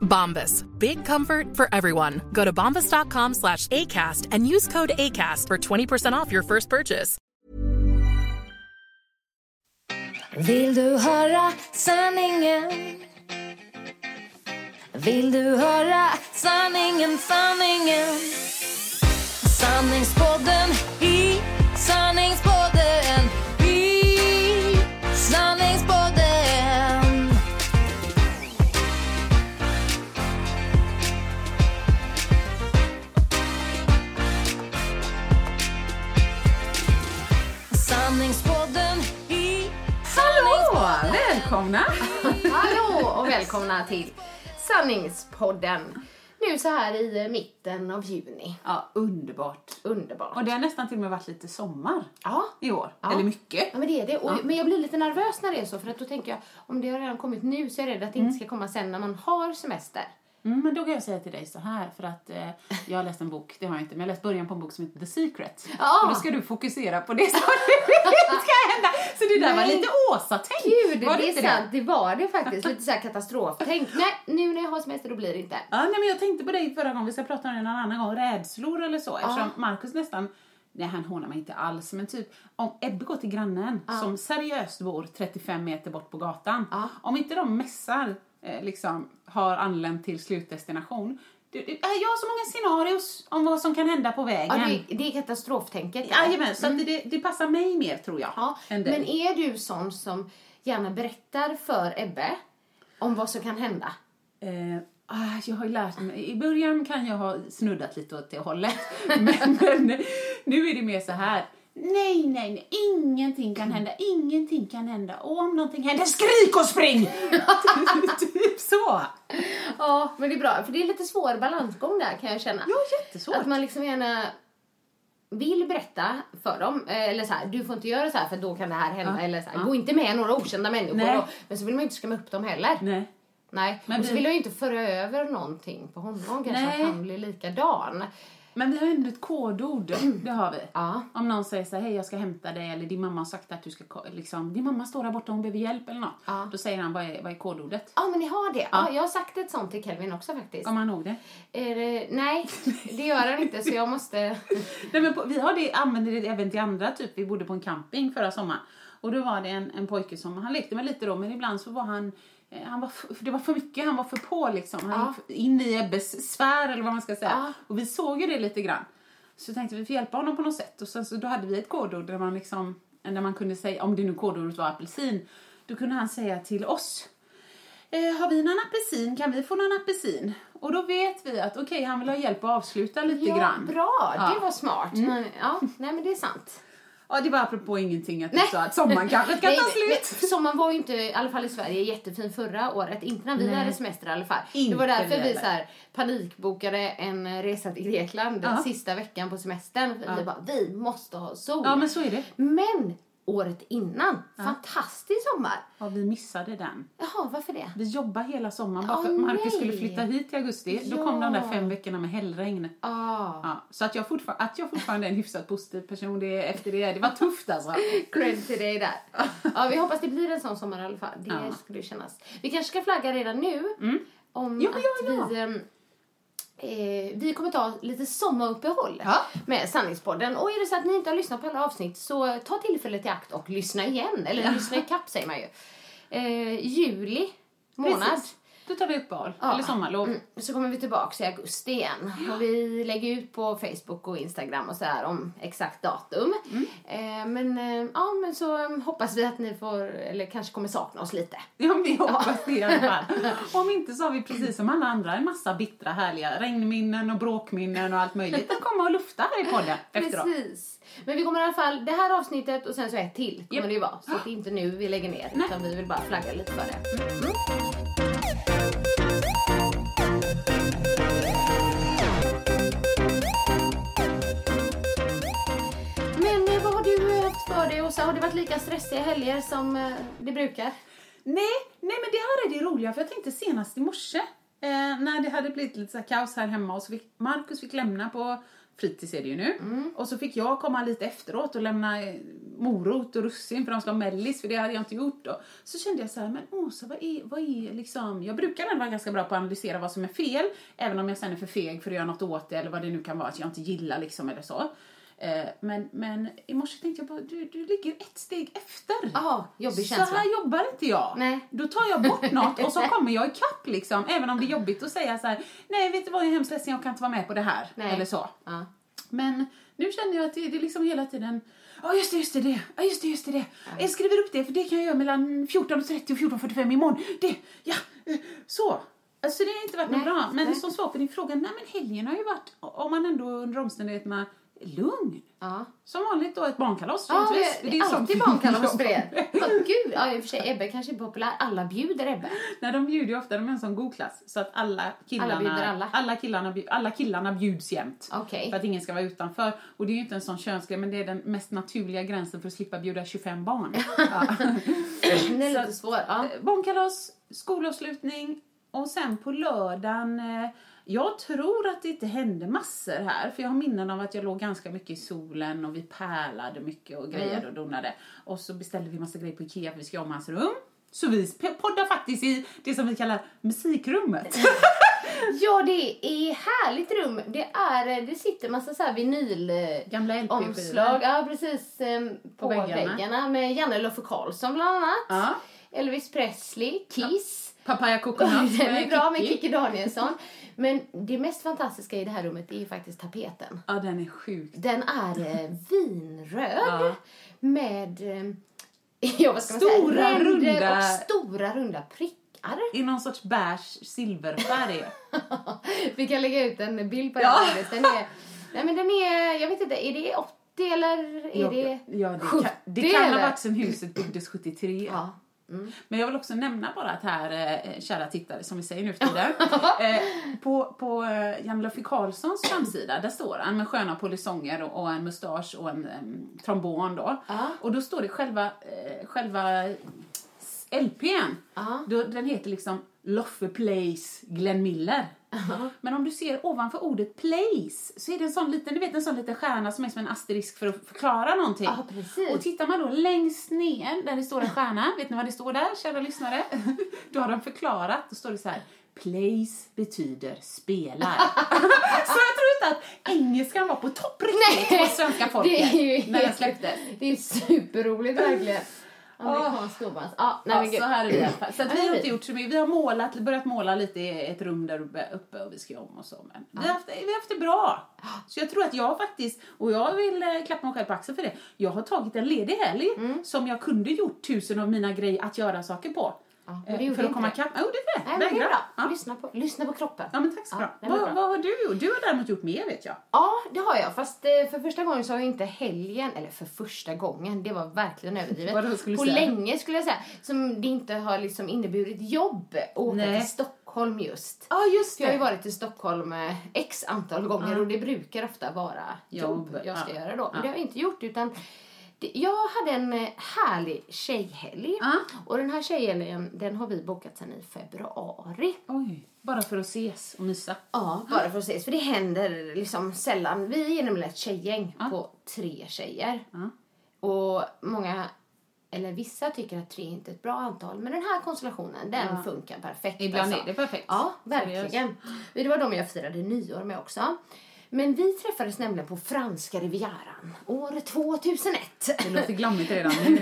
Bombas. Big comfort for everyone. Go to bombas.com slash ACAST and use code ACAST for 20% off your first purchase. Vill du höra sanningen? Vill du höra sanningen, sanningen? Sanningspodden i sanningspodden Välkomna! Hallå och välkomna till Sanningspodden. Nu så här i mitten av juni. Ja, underbart. Underbart. Och det har nästan till och med varit lite sommar Ja. i år. Ja. Eller mycket. Ja, men det är det. Och, Ja. Men jag blir lite nervös när det är så för att då tänker jag om det har redan kommit nu så är jag rädd att det inte ska komma sen när man har semester. Mm, men då kan jag säga till dig så här, för att eh, jag har läst en bok, det har jag inte, men jag har läst början på en bok som heter The Secret. Ja. Och då ska du fokusera på det som ska hända. Så det där var Nej. lite Åsa-tänk. Gud, var det är inte sant. Det var det faktiskt. Lite så här katastroftänk. Nej, nu när jag har semester då blir det inte. Ja, nej, men jag tänkte på dig förra gången, vi ska prata om det någon annan gång, rädslor eller så. Eftersom Ja. Markus nästan, nej han hånar mig inte alls, men typ om Ebbe går till grannen som seriöst bor 35 meter bort på gatan. Ja. Om inte de mässar, eh, liksom, har anlänt till slutdestination. Det, jag har så många scenarios om vad som kan hända på vägen. Ja, det, det är katastroftänket. Jajamän, så att det, det passar mig mer tror jag. Ja, men är du sån som gärna berättar för Ebbe om vad som kan hända? Eh, ah, jag har lärt mig. I början kan jag ha snuddat lite åt det hållet. men, men nu är det mer så här. Nej, nej, nej, ingenting kan hända, ingenting kan hända. Och om någonting händer, skrik och spring! typ så. Ja, men det är bra. För det är lite svår balansgång där kan jag känna. Ja, jättesvårt. Att man liksom gärna vill berätta för dem, eh, eller så här, du får inte göra så här för då kan det här hända, Ja. eller så här, Ja. gå inte med några okända människor. Nej. Men så vill man ju inte skrämma upp dem heller. Nej. Nej. Men och så vi- vill jag ju inte föra över någonting på honom, kanske Nej. att han blir likadan. Men vi har ändå ett kodord, det har vi. Ja. Om någon säger så här, hej jag ska hämta dig, eller din mamma har sagt att du ska, liksom, din mamma står där borta, hon behöver hjälp eller något. Ja. Då säger han, vad är, vad är kodordet? Ja, men ni har det. Ja. Ja. jag har sagt ett sånt till Kelvin också faktiskt. Kommer han ihåg det? Det, nej, det gör han inte så jag måste... Nej, men på, vi har det, använder det även till andra, typ vi bodde på en camping förra sommaren. Och då var det en, en pojke som, han lekte med lite då, men ibland så var han, eh, han var, f- det var för mycket, han var för på liksom. Han Ja. in i Ebbes sfär eller vad man ska säga. Ja. Och vi såg ju det lite grann. Så tänkte vi, vi får hjälpa honom på något sätt. Och sen så då hade vi ett kodord där man liksom, där man kunde säga, om det nu kodordet var apelsin, då kunde han säga till oss Eh, har vi någon apelsin? Kan vi få någon apelsin? Och då vet vi att okej, han vill ha hjälp att avsluta lite ja, grann. bra. Ja. Det var smart. Men, ja, nej, men det är sant. Ja, det var apropå ingenting att du Nej. sa att sommaren kanske ska ta slut. Sommaren var ju inte, i alla fall i Sverige, jättefin förra året. Inte när vi Nej. hade semester i alla fall. Inte det var därför vi så här, panikbokade en resa till Grekland Ja. sista veckan på semestern. Ja. Vi bara, vi måste ha sol. Ja, men så är det. Men året innan, fantastisk sommar. Ja, vi missade den. Jaha, varför det? Vi jobbade hela sommaren bara Åh, för att Marcus nej. skulle flytta hit i augusti. Då kom de där Ja. fem veckorna med hällregn. Ah, Ja, så att jag, fortfar- att jag fortfarande är en hyfsat positiv person det, efter det, det var tufft alltså. cred till dig där. Ja, vi hoppas det blir en sån sommar i alla fall. Det Ja. skulle kännas. Vi kanske ska flagga redan nu om Ja, att ja, ja. vi ehm, Eh, vi kommer ta lite sommaruppehåll Ja. med Sanningspodden. Och är det så att ni inte har lyssnat på alla avsnitt så ta tillfället i akt och lyssna igen. Eller lyssna i kapp säger man ju. Eh, juli månad. Precis. Då tar vi uppehåll, Ja. eller sommarlov. Mm, så kommer vi tillbaka i augusti igen. Och vi lägger ut på Facebook och Instagram och så här om exakt datum. Mm. men, eh, ja, men så eh, hoppas vi att ni får, eller kanske kommer sakna oss lite. Ja, vi hoppas det i alla fall. Om inte så har vi precis som alla andra en massa bittra härliga regnminnen och bråkminnen och allt möjligt att komma och lufta här i podden efteråt. Precis. Men vi kommer i alla fall, det här avsnittet och sen så ett till kommer Japp. det ju vara. Så det är inte nu vi lägger ner Nej. utan vi vill bara flagga lite för det. Mm. Men eh, vad har du eh, haft för dig Åsa? Har det varit lika stressiga helger som eh, det brukar? Nej, nej, men det här är det roliga för jag tänkte senast i morse eh, när det hade blivit lite så här kaos här hemma och så fick Marcus fick lämna på fritids är det ju nu. Och så fick jag komma lite efteråt och lämna eh, morot och russin för de ska ha mellis för det hade jag inte gjort då. Så kände jag så här, men Åsa vad är, vad är liksom, jag brukar ändå vara ganska bra på att analysera vad som är fel även om jag sen är för feg för att göra något åt det eller vad det nu kan vara att jag inte gillar liksom eller så. Eh, men, men i morse tänkte jag bara, du, du ligger ett steg efter. Ja, jobbig Så känsla. här jobbar inte jag. Nej. Då tar jag bort något och så kommer jag ikapp liksom. Även om det är jobbigt att säga så här, nej vet du vad jag är hemskt ledsen, jag kan inte vara med på det här. Nej. Eller så. Ja. Men nu känner jag att det, det är liksom hela tiden, ja just det, just det, det. Ja just det, just det, det. Jag skriver upp det för det kan jag göra mellan 14.30 och 14.45 imorgon. Det, ja, eh, så. Alltså det har inte varit något Nej, bra. Men nej. som svar på din fråga, nej men helgen har ju varit, om man ändå under omständigheterna, lugn. Ja. Som vanligt då ett barnkalas Ja, troligtvis. det, det är alltid barnkalas för er. Ja, Gud, ja, i och för sig Ebbe kanske är populär. Alla bjuder Ebbe. Nej, de bjuder ju ofta, de är en sån god klass. Så att alla killarna, Alla bjuder alla. alla killarna, alla killarna bjuds jämt. Okej. För att ingen ska vara utanför. Och det är ju inte en sån könsgrej, men det är den mest naturliga gränsen för att slippa bjuda 25 barn. ja. Den är lite svår. Ja. Eh, Barnkalas, skolavslutning och sen på lördagen eh, jag tror att det inte hände massor här, för jag har minnen av att jag låg ganska mycket i solen och vi pärlade mycket och grejade Mm. och donade. Och så beställde vi massa grejer på Ikea för vi ska om hans rum. Så vi poddar faktiskt i det som vi kallar musikrummet. ja, det är härligt rum. Det, är, det sitter massa så här vinyl... eh, Gamla. Omslag, ja precis. eh, På, väggarna. väggarna. med Janne Loffe Karlsson bland annat. Ja. Elvis Presley, Kiss. Papaya Coconut Den är bra med Kikki. Danielsson. Men det mest fantastiska i det här rummet är faktiskt tapeten. Ja, den är sjuk. Den är eh, vinröd Ja. med eh, ja, vad ska man Stora, säga? ränder runda- och stora runda prickar. I någon sorts beige silverfärg. Vi kan lägga ut en bild på Ja. den. Den är, nej men den är, jag vet inte, är det 80 eller är ja, det ja, det 70 kan, det kan ha eller? varit sen huset byggdes 73. Ja. Mm. Men jag vill också nämna bara att här, eh, kära tittare, som vi säger nu för tiden. eh, på på eh, Jan Loffe Karlssons framsida, där står han med sköna polisonger och, och en mustasch och en em, trombon då. Ja. Och då står det själva, eh, själva LPn. Ja. Då, den heter liksom Loffe Plays Glenn Miller. Men om du ser ovanför ordet place så är det en sån liten, du vet en sån liten stjärna som är som en asterisk för att förklara någonting. Ja, precis. Och tittar man då längst ner där det står en stjärna, vet ni vad det står där, kära lyssnare? Då har de förklarat, då står det så här. Place betyder spelar. så jag tror inte att engelskan var på topp riktigt hos svenska folket när den släpptes. Det är superroligt verkligen. Amerikansk storbands. Ja, nej Ja, men gud. så här är det. Så vi har inte gjort så mycket. Vi har målat, börjat måla lite i ett rum där uppe- uppe och vi ska göra om och så. Men vi, har haft, vi har haft det bra. Så jag tror att jag faktiskt, och jag vill eh, klappa mig själv på axeln för det. Jag har tagit en ledig helg Mm. som jag kunde gjort tusen av mina grejer att göra saker på. Ja, Eh, det för att komma det. ikapp. Jo, det är det. Nej, det är bra. Ja. Lyssna, på, lyssna på kroppen. ja, men tack så Ja, bra. det Vad, bra. vad har du gjort? Du har däremot gjort mer vet jag. Ja, det har jag. Fast eh, för första gången så har jag inte helgen, eller för första gången, det var verkligen överdrivet. Vadå skulle På säga? länge skulle jag säga, som det inte har liksom inneburit jobb att åka Nej. till Stockholm just. Ja, just Jag har ju varit i Stockholm eh, x antal gånger Ja. och det brukar ofta vara jobb, Jobb, jag ska ja. göra då. Men det har jag inte gjort utan det, jag hade en eh, härlig tjejhelg. Ja. Och den här tjejhelgen den har vi bokat sedan i februari. Oj, bara för att ses och mysa. Ja, bara för att ses. För det händer liksom sällan. Vi är nämligen ett tjejgäng Ja. på tre tjejer. Och många, eller vissa tycker att tre inte är ett bra antal. Men den här konstellationen, den funkar perfekt. Ibland alltså. är det perfekt. Ja, verkligen. Det var de jag firade nyår med också. Men vi träffades nämligen på franska rivieran år 2001. Det låter glammigt redan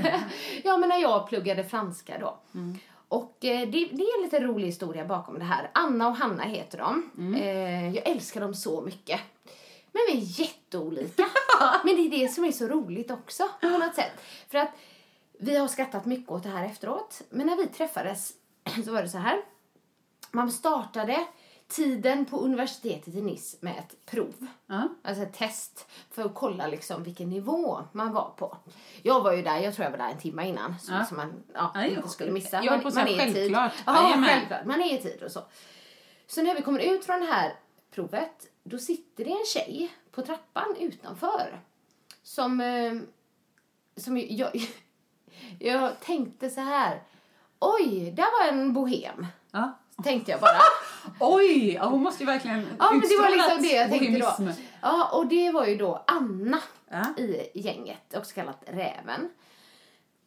ja, men när jag pluggade franska då. Mm. Och eh, det, det är en lite rolig historia bakom det här. Anna och Hanna heter de. Mm. Eh, jag älskar dem så mycket. Men vi är jätteolika. Men det är det som är så roligt också på något sätt. För att vi har skrattat mycket åt det här efteråt. Men när vi träffades så var det så här. Man startade tiden på universitetet i Nice med ett prov. Ja. Alltså ett test för att kolla liksom vilken nivå man var på. Jag var ju där, jag tror jag var där en timme innan. Så liksom man ja, Ja, inte skulle missa. jag höll på säga är tid. självklart. Ja, Jajamän. självklart. Man är i tid och så. Så när vi kommer ut från det här provet, då sitter det en tjej på trappan utanför. Som, eh, som jag, jag tänkte så här. Oj, där var en bohem. Ja. Tänkte jag bara. Oj, hon måste ju verkligen Ja, men det var liksom det jag tänkte då. Ja, och det var ju då Anna Ja. i gänget, också kallat Räven.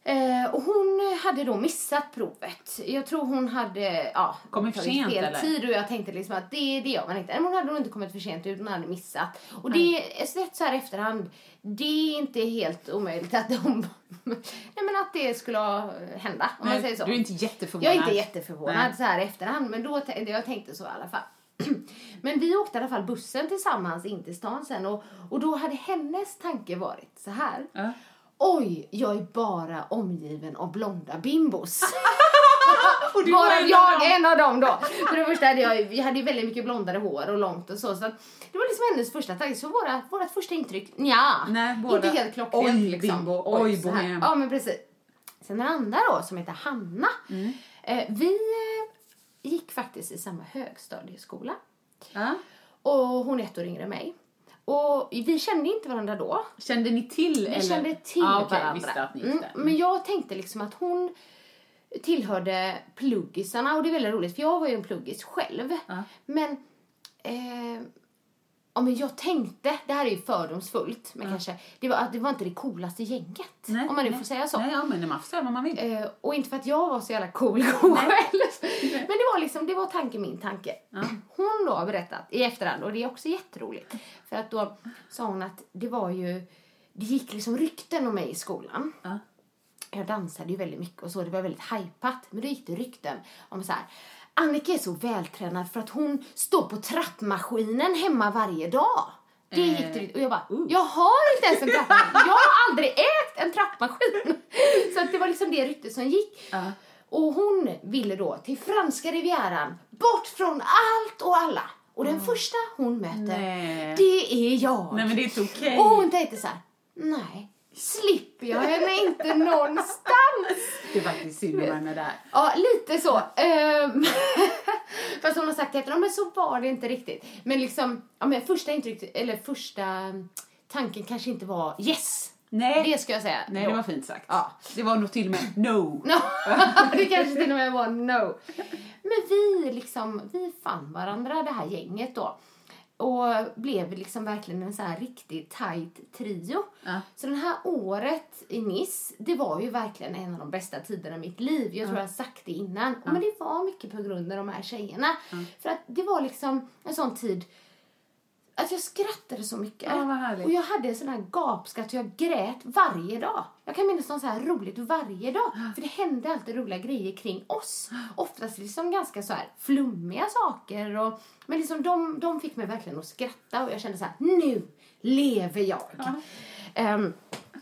Eh, och hon hade då missat provet. Jag tror hon hade ja, Kommit för sent, fel eller? tid och jag tänkte liksom att det det jag man inte. Men hon hade nog inte kommit för sent utan hade missat. Och det är sett så här efterhand, det är inte helt omöjligt att de, nej men att det skulle hända om man Nej, säger så. Du är inte jätteförvånad. Jag är inte jätteförvånad Nej. så här efterhand, men då jag tänkte så i alla fall. Men vi åkte i alla fall bussen tillsammans in till stan sen och, och då hade hennes tanke varit så här. Ja. Oj, jag är bara omgiven av blonda bimbos. Och du var Bara jag är en av dem då. För det första hade jag, vi hade ju väldigt mycket blondare hår och långt och så. så det var liksom hennes första tanke. Så våra, vårat första intryck, nja. Nej, båda. Inte helt klockrent Oj, liksom. bimbo. Oj, bohem. Ja, men precis. Sen den andra då, som heter Hanna. Mm. Eh, vi eh, gick faktiskt i samma högstadieskola. Ja. Och hon är ett år yngre än mig. Och vi kände inte varandra då. Kände ni till? Vi eller? kände till ja, okej, varandra. Mm, men jag tänkte liksom att hon tillhörde pluggisarna och det är väldigt roligt för jag var ju en pluggis själv. Ja. Men, eh, ja, men jag tänkte, det här är ju fördomsfullt, men kanske, det var, det var inte det coolaste gänget. Nej, om man nu nej. får säga så. Nej, ja, men man får säga vad man vill. Eh, och inte för att jag var så jävla cool själv. Men det var liksom, det var tanke min tanke. Hon då har berättat i efterhand och det är också jätteroligt. För att då sa hon att det var ju, det gick liksom rykten om mig i skolan. Ja. Jag dansade ju väldigt mycket och så, det var väldigt hajpat. Men då gick det rykten om så här. Annika är så vältränad för att hon står på trappmaskinen hemma varje dag. Det gick det rykten- och jag bara, jag har inte ens en trappmaskin. Jag har aldrig ägt en trappmaskin. Så att det var liksom det ryktet som gick. Ja. Och hon ville då till franska rivieran, bort från allt och alla. Och den första hon möter, Nej. det är jag. Nej, men det är inte okej. Och hon tänkte så här, nej, slipper jag henne inte någonstans? Det är faktiskt synd om henne där. Ja, lite så. Ehm, Fast hon har sagt efter men så var det inte riktigt. Men liksom, ja, men första intrycket, eller första tanken kanske inte var yes. Nej. Det ska jag säga. Nej, det var fint sagt. Ja. Det var nog till och med no. No. det kanske till och med var no. Men vi liksom, vi fann varandra, det här gänget då. Och blev liksom verkligen en så här riktigt tight trio. Ja. Så det här året i Nice, det var ju verkligen en av de bästa tiderna i mitt liv. Jag tror jag har sagt det innan. Men det var mycket på grund av de här tjejerna. För att det var liksom en sån tid att jag skrattade så mycket. Ja. Och jag hade en sån här gapskratt och jag grät varje dag. Jag kan minnas något så här roligt varje dag. För det hände alltid roliga grejer kring oss. Oftast liksom ganska så här flummiga saker. Och, men liksom de, de fick mig verkligen att skratta och jag kände så här, nu lever jag. Ehm,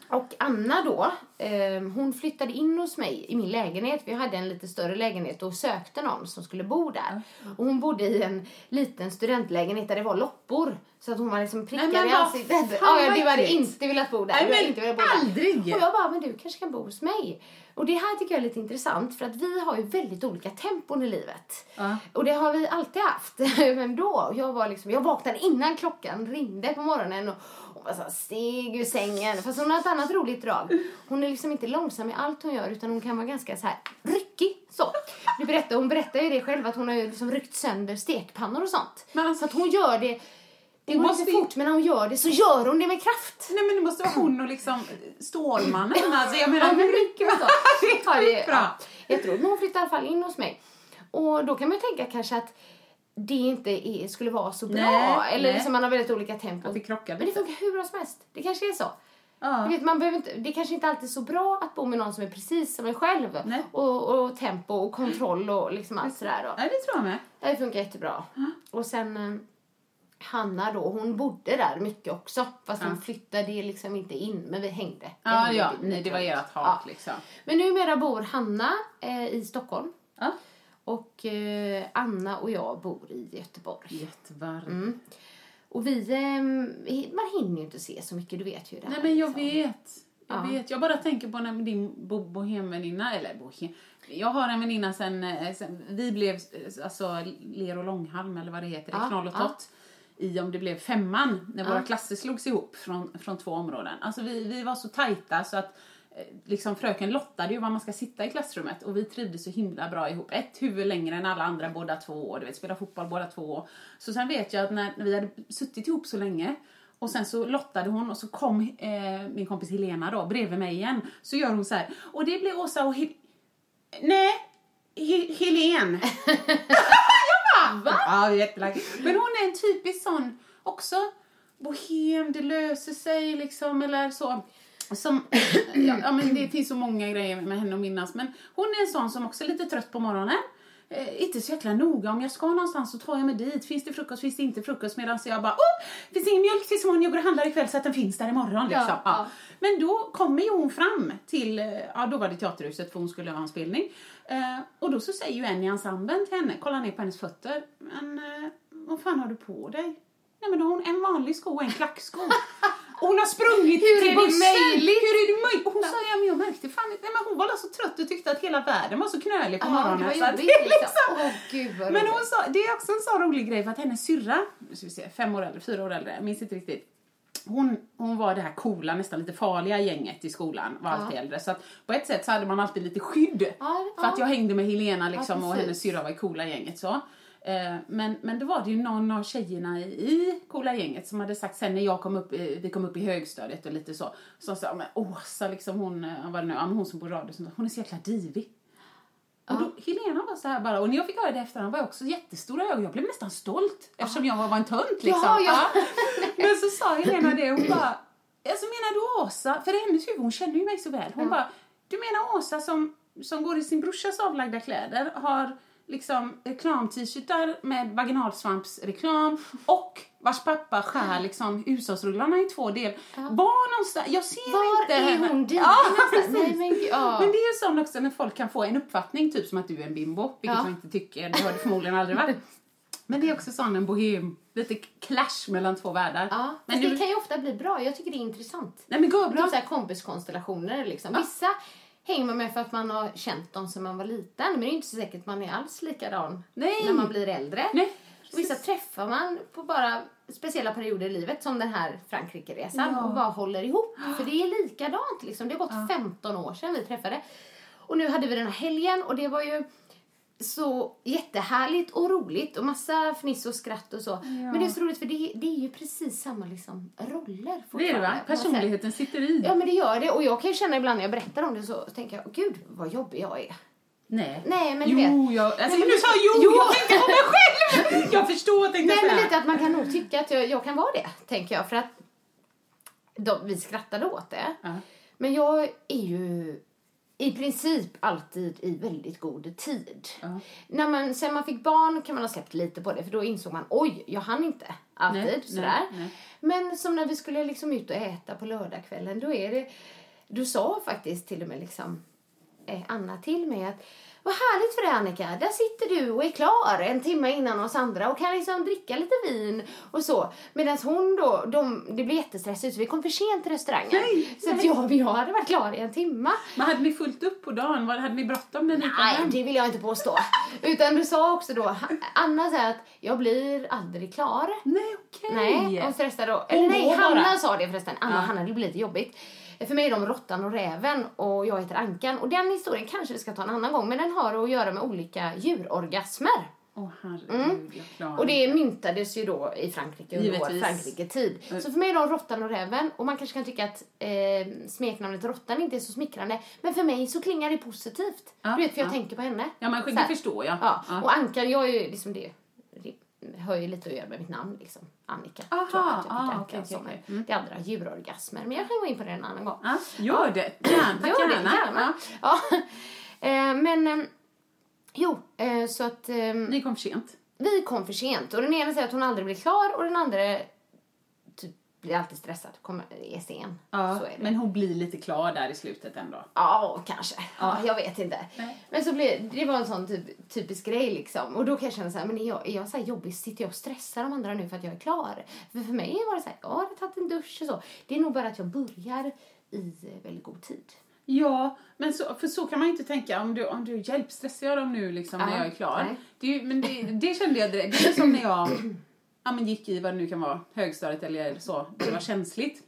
och Anna då, ehm, hon flyttade in hos mig i min lägenhet. Vi hade en lite större lägenhet och sökte någon som skulle bo där. Och hon bodde i en liten studentlägenhet där det var loppor. Så att hon var liksom Nej, men i ansiktet. Ja, jag, du hade inte velat bo där. Nej, men inte velat bo där. aldrig. Och jag bara, men du kanske kan bo hos mig. Och det här tycker jag är lite intressant för att vi har ju väldigt olika tempon i livet. Ja. Och det har vi alltid haft. Men då, jag var liksom, jag vaknade innan klockan ringde på morgonen och hon var så här steg ur sängen. Fast hon har ett annat roligt drag. Hon är liksom inte långsam i allt hon gör utan hon kan vara ganska så här ryckig. Så. Du berättar, hon berättar ju det själv att hon har ju liksom ryckt sönder stekpannor och sånt. Men alltså- så att hon gör det, det går måste inte fort men när hon gör det så gör hon det med kraft. Nej men det måste vara hon och liksom Stålmannen. Alltså jag menar, Ja, men mycket så. det är skitbra. ja. Jag tror hon flyttade i alla fall in hos mig. Och då kan man ju tänka kanske att det inte är, skulle vara så bra. Nej, eller nej. liksom man har väldigt olika tempo. Det Men det funkar hur bra som helst. Det kanske är så. Ja. Vet, man behöver inte, det kanske inte alltid är så bra att bo med någon som är precis som en själv. Och, och tempo och kontroll och liksom allt sådär. Då. Nej det tror jag med. Det funkar jättebra. Och sen, eh, Hanna då, hon bodde där mycket också. Fast Ja. hon flyttade liksom inte in, men vi hängde. Ja, ja, det var ert hat Ja. liksom. Men numera bor Hanna eh, i Stockholm. Ja. Och eh, Anna och jag bor i Göteborg. Jättevarmt. Mm. Och vi, eh, man hinner ju inte se så mycket, du vet ju det Nej här, men jag liksom. vet. Jag Ja. vet. Jag bara tänker på när din bo- bohemväninna, eller bohem... Jag har en väninna sen, eh, sen vi blev eh, alltså ler och långhalm eller vad det heter, Ja, knoll och ja. tott. I om det blev femman, när Ja. våra klasser slogs ihop från, från två områden. Alltså vi, vi var så tajta så att liksom fröken lottade ju var man ska sitta i klassrummet och vi trivdes så himla bra ihop. Ett huvud längre än alla andra båda två år, du vet, spela fotboll båda två. Så sen vet jag att när, när vi hade suttit ihop så länge och sen så lottade hon och så kom eh, min kompis Helena då bredvid mig igen. Så gör hon så här. Och det blir Åsa och Hel- Nej, He- Helen. jag bara, va? Ja, jättelack. Men hon är en typisk sån också bohem, det löser sig liksom eller så. Som, ja, men det finns så många grejer med henne att minnas. Men hon är en sån som också är lite trött på morgonen. Eh, inte så jäkla noga. Om jag ska någonstans så tar jag mig dit. Finns det frukost, finns det inte frukost? Medan jag bara, oh, finns det ingen mjölk till imorgon? Jag går och handlar ikväll så att den finns där imorgon. Liksom. Ja, Ja. Men då kommer ju hon fram till, eh, ja då var det Teaterhuset för hon skulle ha en spelning. Eh, och då så säger ju en i ensemblen till henne, kolla ner på hennes fötter. Men eh, vad fan har du på dig? Nej men då har hon en vanlig sko och en klacksko. Hon har sprungit Hur till är det möjligt? Hur är det möjligt? Och hon sa, ja men jag märkte fan inte, men hon var så trött och tyckte att hela världen var så knölig på det morgonen. var så att jobbigt det liksom. Åh gud vad men hon sa, det är också en sån rolig grej för att hennes syrra, ska vi se, fem år äldre, fyra år äldre, jag minns inte riktigt. Hon, hon var det här coola, nästan lite farliga gänget i skolan, var alltid äldre. Så att på ett sätt så hade man alltid lite skydd. Ja, För att jag hängde med Helena liksom, och hennes syrra var i coola gänget. Så. Eh, Men, men då var det ju någon av tjejerna i, i coola gänget som hade sagt sen när jag kom upp, i- vi kom upp i högstadiet och lite så. Som sa, men Åsa liksom hon, eh, vad det nu, hon som på radio, som sa, hon är så jäkla divig. Och då, Helena var så här bara, och när jag fick höra det efterhand var jag också jättestora ögon. Jag blev nästan stolt eftersom jag var en tönt liksom. Ja, ja. Men så sa Helena det, hon bara, alltså menar du Åsa? För i hennes huvud, hon känner ju mig så väl. Hon Ja. bara, du menar Åsa som, som går i sin brorsas avlagda kläder, har liksom reklam-t-shirtar med vaginalsvampsreklam och vars pappa skär liksom hushållsrullarna i två delar. Var någonstans, jag ser Var inte är henne. hon divig Ja, någonstans? precis. Nej, men ja. Men det är ju sånt också när folk kan få en uppfattning, typ som att du är en bimbo, vilket Ja. jag inte tycker, det har du förmodligen aldrig varit. Men det är också sån en bohem, lite clash mellan två världar. Ja, men det kan ju ofta bli bra. Jag tycker det är intressant. Nej men gå bra. Typ så här kompiskonstellationer liksom. Vissa hänger man med för att man har känt dem sedan man var liten. Men det är inte så säkert att man är alls likadan Nej. när man blir äldre. Nej, Vissa träffar man på bara speciella perioder i livet, som den här Frankrike-resan, Ja. och bara håller ihop. För det är likadant liksom. Det har gått 15 år sedan vi träffade. Och nu hade vi den här helgen och det var ju så jättehärligt och roligt och massa fniss och skratt och så. Men det är så roligt för det, det är ju precis samma liksom roller Det är det va? Personligheten sitter i. Ja men det gör det och jag kan ju känna ibland när jag berättar om det så tänker jag, gud vad jobbig jag är. Nej. Nej men du Jo, vet. jag, alltså, men nu det- sa jag jo, Jo. jag tänkte på mig själv! Jag förstår, tänkte Nej jag men lite att man kan nog tycka att jag, jag kan vara det, tänker jag. För att de, vi skrattade åt det. Ja. Men jag är ju i princip alltid i väldigt god tid. Ja. När man, sen man fick barn kan man ha släppt lite på det för då insåg man oj, jag hann inte alltid Nej, sådär. nej, nej. Men som när vi skulle liksom ut och äta på lördagskvällen då är det, du sa faktiskt till och med liksom eh, Anna till mig att vad härligt för dig Annika, där sitter du och är klar en timme innan oss andra och kan liksom dricka lite vin och så. Medan hon då, de, det blev jättestressigt så vi kom för sent till restaurangen. Nej, så att jag, jag hade varit klar i en timme. Men hade ni fullt upp på dagen? Var, hade ni bråttom kom Nej, det vill jag inte påstå. Utan du sa också då, Anna sa att jag blir aldrig klar. Nej, okej. Nej, hon stressade då. Eller nej, Hanna bara. sa det förresten. Anna, Ja. Hanna, det blir lite jobbigt. För mig är de Råttan och Räven och jag heter Ankan. Och den historien kanske vi ska ta en annan gång, men den har att göra med olika djurorgasmer. Klarar Mm. Och det myntades ju då i Frankrike under. Frankrike-tid. Så för mig är de Råttan och Räven. Och man kanske kan tycka att eh, smeknamnet Råttan inte är så smickrande. Men för mig så klingar det positivt. Ja, du vet, för jag ja. tänker på henne. Ja, men det förstår jag. Ja. Ja. Och Ankan, jag är ju liksom det. Har ju lite att göra med mitt namn liksom. Annika. Aha, tror jag att jag ah, fick som okej. är Det andra djurorgasmer. Men jag kan gå in på det en annan gång. Ja, gör det. Gärna, Gör det, gärna. Ja. Eh, men, eh, jo, eh, så att... Eh, Ni kom för sent. vi kom för sent och den ena säger att hon aldrig blir klar och den andra blir alltid stressad, kommer, är sen. Ja, är men hon blir lite klar där i slutet ändå. Ja, kanske. Ja, jag vet inte. Nej. Men så blev, det var en sån typ, typisk grej liksom. Och då kan jag känna så här, men är jag, är jag så jobbig? Sitter jag och stressar de andra nu för att jag är klar? För för mig var det så här, jag har tagit en dusch och så. Det är nog bara att jag börjar i eh, väldigt god tid. Ja, men så, för så kan man ju inte tänka. Om du, om du hjälp, stressar jag dem nu liksom när Ja, jag är klar? Det, men det, det kände jag direkt. Det är som när jag ja, men gick i vad det nu kan vara, högstadiet eller så. Det var känsligt.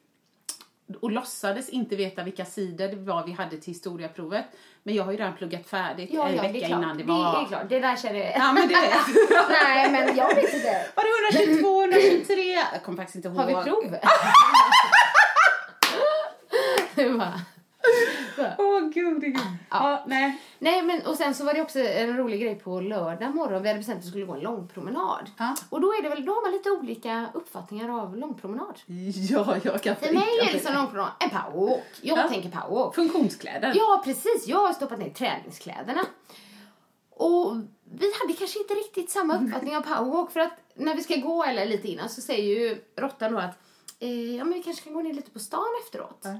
Och låtsades inte veta vilka sidor det var vi hade till historieprovet. Men jag har ju redan pluggat färdigt en vecka det innan det var... Det är klart, det där känner jag. Ja, men det vet Nej, men jag vet inte. Var det 122, 123? Jag kommer faktiskt inte ihåg. Har vi prov? Åh, gud, gud. Ja. nej. Nej, men och sen så var det också en rolig grej på lördag morgon. Vi hade bestämt att vi skulle gå en långpromenad. Ja. Och då är det väl, då har man lite olika uppfattningar av långpromenad. Ja, jag kan För mig är det som långpromenad en powerwalk. Jag Ja. tänker powerwalk. Funktionskläder. Ja, precis. Jag har stoppat ner träningskläderna. Och vi hade kanske inte riktigt samma uppfattning av powerwalk. För att när vi ska gå, eller lite innan, så säger ju råttan då att eh, ja, men vi kanske kan gå ner lite på stan efteråt. Ja.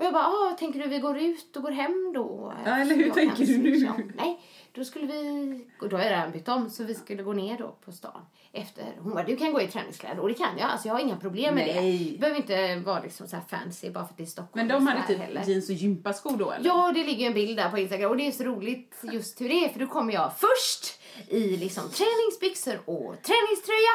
Och jag bara, ah, tänker du vi går ut och går hem då? Ja, eller hur Jag tänker du nu? switcha om. Nej, då skulle vi, och då har jag redan bytt om, så vi skulle gå ner då på stan. Efter, hon bara, du kan gå i träningskläder. Och det kan jag, alltså jag har inga problem med Nej. det. behöver inte vara liksom så fancy bara för att det är Stockholm. Men de hade typ heller. jeans och gympaskor då eller? Ja, det ligger ju en bild där på Instagram och det är så roligt just hur det är för då kommer jag först i liksom träningsbyxor och träningströja,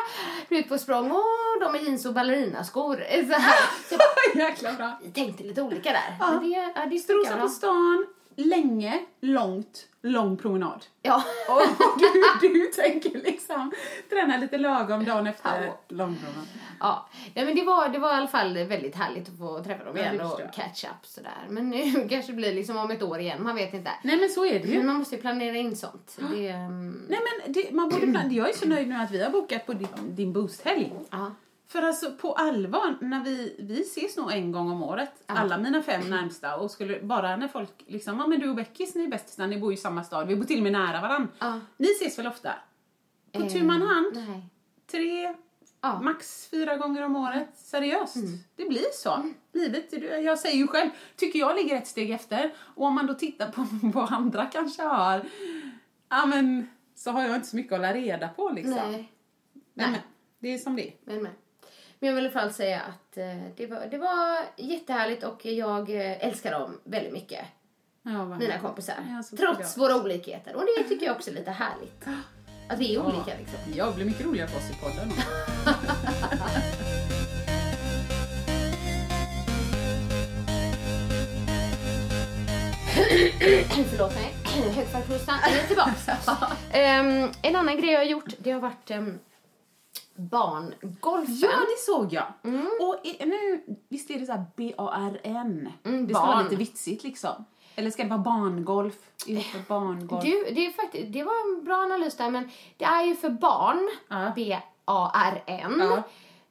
ut på språng och de är jeans och ballerinaskor. Så här. Så Jäkla bra. jag tänkte lite olika där. Ja. Men det, ja, det Strosa på stan, länge, långt, lång promenad. Ja. Och du, du tänker liksom träna lite lagom dagen efter Power. lång promenad. Ja, ja men det var, det var i alla fall väldigt härligt att få träffa dem Ja, igen och förstår jag. catch up sådär. Men nu kanske det blir liksom om ett år igen, man vet inte. Nej men så är det ju. Men man måste ju planera in sånt. Det, um, Nej men det, man borde plan- jag är så nöjd nu att vi har bokat på din, din boosthelg. ja. För alltså på allvar, när vi, vi ses nog en gång om året, alla mina fem närmsta och skulle bara när folk liksom, ja men du och Beckis ni är bästisar, ni bor ju i samma stad, vi bor till och med nära varandra. Ja. Ni ses väl ofta? På Eh, tu man hand, Nej. tre, Ja. Mm. max fyra gånger om året. Seriöst. Det blir så. Livet, det- jag säger ju själv, tycker jag ligger ett steg efter. Och om man då tittar på vad andra kanske har, ja men så har jag inte så mycket att hålla reda på liksom. Nej. Nej. Nej. Men, det är som det är. Men, men. Men jag vill i alla fall säga att eh, det, var, det var jättehärligt och jag eh, älskar dem väldigt mycket. Ja, Mina kompisar. Ja, Trots våra olikheter. Och det tycker jag också är lite härligt. Att vi är olika liksom. Jag blir mycket roligare för oss i podden. Förlåt mig. Högfartshostan. Jag är tillbaks. Ehm, en annan grej jag har gjort, det har varit um, barngolfen. Ja, det såg jag. Mm. Och nu, visst är det så här B-A-R-N? Mm, det ska vara lite vitsigt liksom. Eller ska det vara barngolf? Det för barngolf? Du, det, är faktiskt, det var en bra analys där, men det är ju för barn. Ja. B-A-R-N. Ja.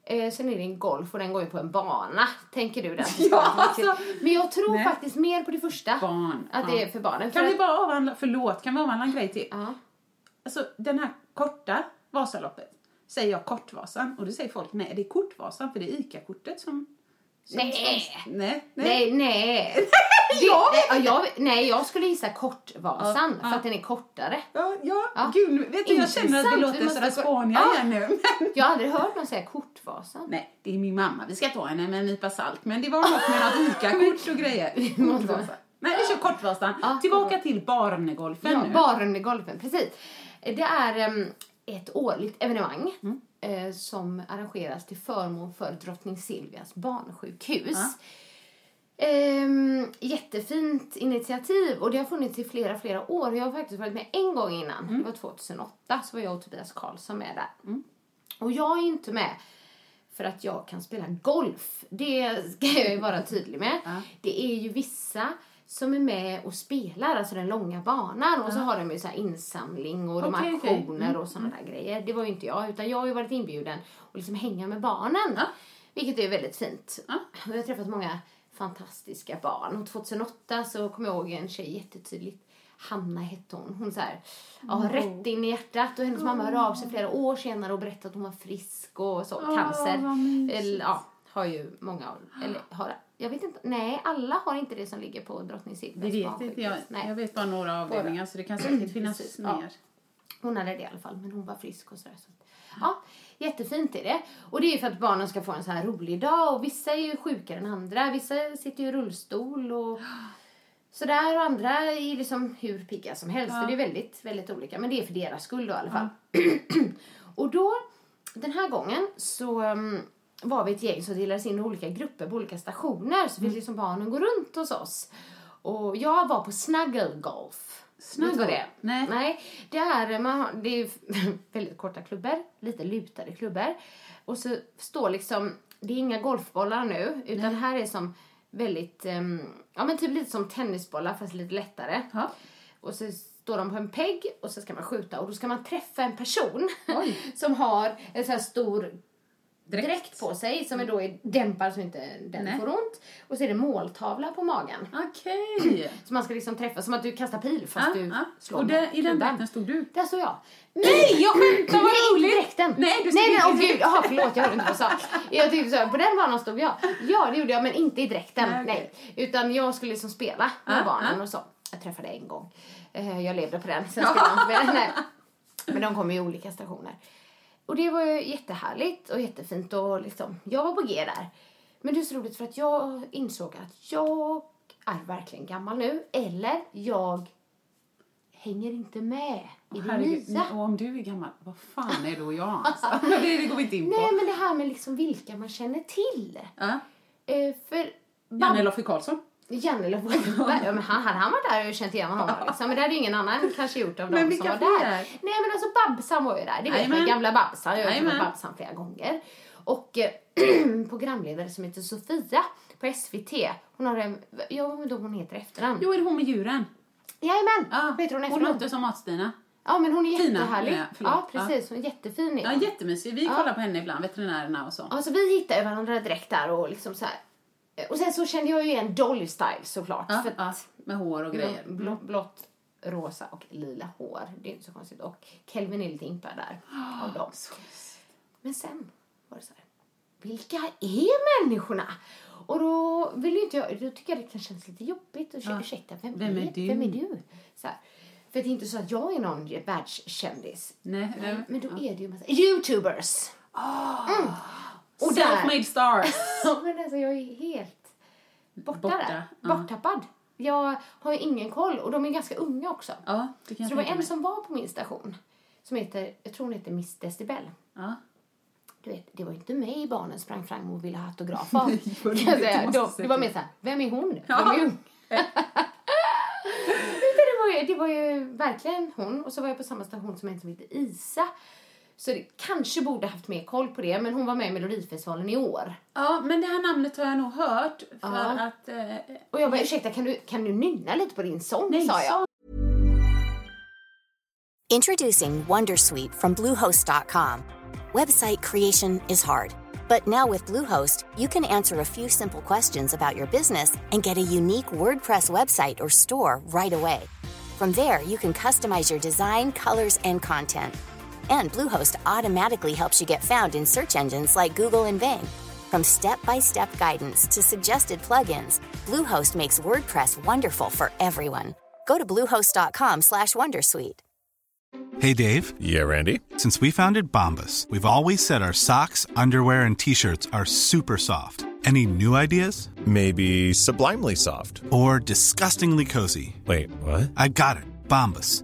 Eh, sen är det en golf och den går ju på en bana, tänker du. Den Ja, alltså. Men jag tror Nej. faktiskt mer på det första. Barn. Att ja. det är för barnen. Kan för vi att- bara avhandla, förlåt, kan vi avhandla en grej till? Ja. Alltså den här korta Vasaloppet, säger jag Kortvasan och då säger folk nej det är Kortvasan för det är ICA-kortet som... som Nej. Nej, nej. Nej, nej. Ja. Det, ja, jag, nej, jag skulle gissa Kortvasan Ja, för att den är kortare. Ja, ja, Ja. gud, vet du, jag känner att Intressant, låter sådär spåniga Ja. igen nu. Men, Jag har aldrig hört någon säga Kortvasan. nej, det är min mamma, vi ska ta henne med en nypa salt. Men det var något med något ICA-kort och grejer. Kortvasan. Nej, vi kör Kortvasan. Tillbaka till barngolfen Ja, nu. Barngolfen, precis. Det är em, ett årligt evenemang Mm. eh, som arrangeras till förmån för Drottning Silvias barnsjukhus. Ja. Ehm, jättefint initiativ och det har funnits i flera, flera år. Jag har faktiskt varit med en gång innan. Mm. Det var 2008 så var jag och Tobias Karlsson med där. Och jag är inte med för att jag kan spela golf. Det ska jag ju vara tydlig med. Ja. Det är ju vissa som är med och spelar, alltså den långa banan. Och så har de ju så insamling och de har aktioner Mm, och sådana där grejer. Det var ju inte jag, utan jag har ju varit inbjuden och liksom hänga med barnen. Vilket är väldigt fint. Ja. Jag har träffat många fantastiska barn. Och 2008 så kommer jag ihåg en tjej jättetydligt. Hanna hette hon. Hon så här, ja, rätt in i hjärtat och hennes mamma hörde av sig flera år senare och berättade att hon var frisk och så, cancer. vad mysigt. Eller, ja, har ju många eller har, jag vet inte, nej alla har inte det som ligger på Drottning Det vet inte jag. Nej. Jag vet bara några avdelningar så det kan säkert finnas Precis, ja. mer. Hon hade det i alla fall, men hon var frisk och sådär. Så. Ja, jättefint är det. Och det är ju för att barnen ska få en så här rolig dag. Och vissa är ju sjukare än andra. Vissa sitter ju i rullstol och sådär. Och andra är liksom hur pigga som helst. För det är väldigt, väldigt olika. Men det är för deras skull då i alla fall. och då, den här gången så um, var vi ett gäng som delades in i olika grupper på olika stationer. Så fick liksom barnen gå runt hos oss. Och jag var på Snuggle Golf. Vet du vad det? Nej. Nej, det är, man har, det är väldigt korta klubbor, lite lutade klubbor. Och så står liksom, det är inga golfbollar nu, utan här är som väldigt, ehm, ja men typ lite som tennisbollar fast lite lättare. Ja. Och så står de på en pegg och så ska man skjuta och då ska man träffa en person som har en sån här stor Dräkt. dräkt på sig som är då är dämpad så inte den Nej. får ont. Och så är det måltavla på magen. Okej. Så man ska liksom träffa, som att du kastar pil fast Ja, du ja. slår Och med där, i den dräkten stod du. Där står jag. Nej, jag skämtar vad Nej, roligt. inte dräkten. Nej, du stod nej, nej, åh gud. Jaha, förlåt, jag hörde inte vad jag sa. Jag tyckte så här, på den banan stod jag. Ja, det gjorde jag, men inte i dräkten. Nej, Nej, okej. Utan jag skulle liksom spela med Ja, barnen och så. Jag träffade en gång. Eh, Jag levde på den, sen spelade jag inte mer. Nej. Men de kom i olika stationer. Och det var ju jättehärligt och jättefint och liksom, jag var på G där. Men det är så roligt för att jag insåg att jag är verkligen gammal nu. Eller jag hänger inte med i det nya. och om du är gammal, vad fan är då jag alltså? Det, det går vi inte in på. Nej, men det här med liksom vilka man känner till. Ja. Eh, för Janne Loffe Karlsson. Janne Loffe ja, men han, Hade han varit där och känt igen honom liksom. Men det hade ju ingen annan kanske gjort av dem som var fler? där. Nej men alltså Babsan var ju där. Det vet man, gamla Babsan. Jag har ju. Babsan flera gånger. Och eh, programledare som heter Sofia på SVT. Hon har en, jag inte om hon heter efternamn. Jo, är det hon med djuren? Jajamän, Ja. du hon Hon efternamn? låter som Mat-Stina. Ja men hon är Tina, jättehärlig. ja, ja precis, hon är jättefin. Ja, hon. jättemysig. Vi kollar på henne ibland, veterinärerna och så. Ja, så vi hittade varandra direkt där och liksom så här. Och sen så kände jag ju igen Dolly Style såklart. Ja, för ja, med hår och grejer. blå, blått, rosa och lila hår. Det är inte så konstigt. Och Kelvin är lite impad där av dem. Men sen var det så här. Vilka är människorna? Och då vill inte jag, då tycker jag det kan kännas lite jobbigt. Och ja. Ursäkta, vem, Vem är du? Vem är du? Så här. För det är inte så att jag är någon världskändis. Nej, nej. Men då är det ju massa youtubers. Mm. Och Self-made stars. Men alltså jag är helt borta, Borta, där. ja. Borttappad. Jag har ju ingen koll och de är ganska unga också. Ja, det kan Så det var en mig. som var på min station som heter, jag tror hon heter Miss Decibel. Ja. Du vet, det var inte mig barnen sprang fram och ville ha autograf av. Nej, vad kan jag roligt, säga. du måste De, säga det var mer såhär, vem är hon? Ja. Vem är hon? Det, var ju, det var ju verkligen hon. Och så var jag på samma station som en som heter Isa. Så det kanske borde haft mer koll på det, men hon var med i Melodifestivalen i år. ja, men det här namnet har jag nog hört. För Ja. att... Eh, Och jag bara, ursäkta, kan du, kan du nynna lite på din sång? nej, sa jag. Introducing Wondersuite from Bluehost.com. Website creation is hard, but now with Bluehost, you can answer a few simple questions about your business and get a unique WordPress website or store right away. From there, you can customize your design, colors, and content. And Bluehost automatically helps you get found in search engines like Google and Bing. From step-by-step guidance to suggested plugins, Bluehost makes WordPress wonderful for everyone. Go to bluehost.com/wondersuite. Hey, Dave. Yeah, Randy. Since we founded Bombus, we've always said our socks, underwear, and t shirts are super soft. Any new ideas? Maybe sublimely soft. Or disgustingly cozy? Wait, what? I got it. Bombus.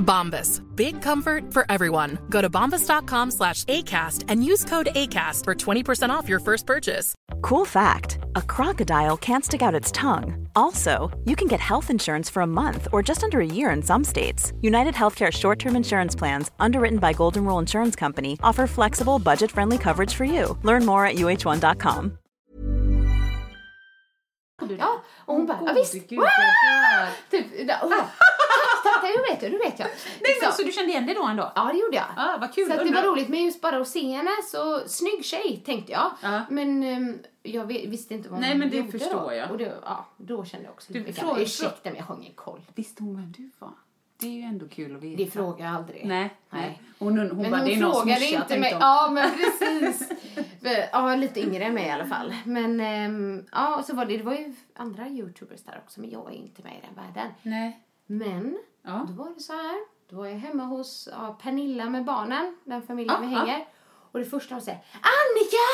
Bombas. Big comfort for everyone. Go to bombas.com slash ACAST and use code ACAST for 20% off your first purchase. Cool fact a crocodile can't stick out its tongue. Also, you can get health insurance for a month or just under a year in some states. United Healthcare short term insurance plans, underwritten by Golden Rule Insurance Company, offer flexible, budget friendly coverage for you. Learn more at uh1.com. Ja, och hon bara, ja visst. Gud, dör. Typ, där, och jag, vet jag, jag vet jag, det vet jag. Nej, men, Så- du kände igen det då ändå? Ja, det gjorde jag. Ja, vad kul. Så det var roligt, men just bara att se henne, så snygg tjej tänkte jag. Ja. Men ehm, jag vi- visste inte vad Nej, hon men det förstår då. jag. Och det, ja, då kände jag också Du, lite fråga- ursäkta men jag har ingen koll. Visste hon vem du var? Det är ju ändå kul att veta. Det frågar jag aldrig. Nej, nej. Hon, hon, Men bara, hon det är någons frågade inte mig. hon. Ja, men precis. ja, lite yngre än mig i alla fall. Men ehm, ja, så var det, det var ju andra youtubers där också, men jag är inte med i den världen. Nej. Men Ja. då var det så här. Då var jag hemma hos ja, Pernilla med barnen, den familjen Ja, vi ja. hänger. Och det första hon säger, Annika!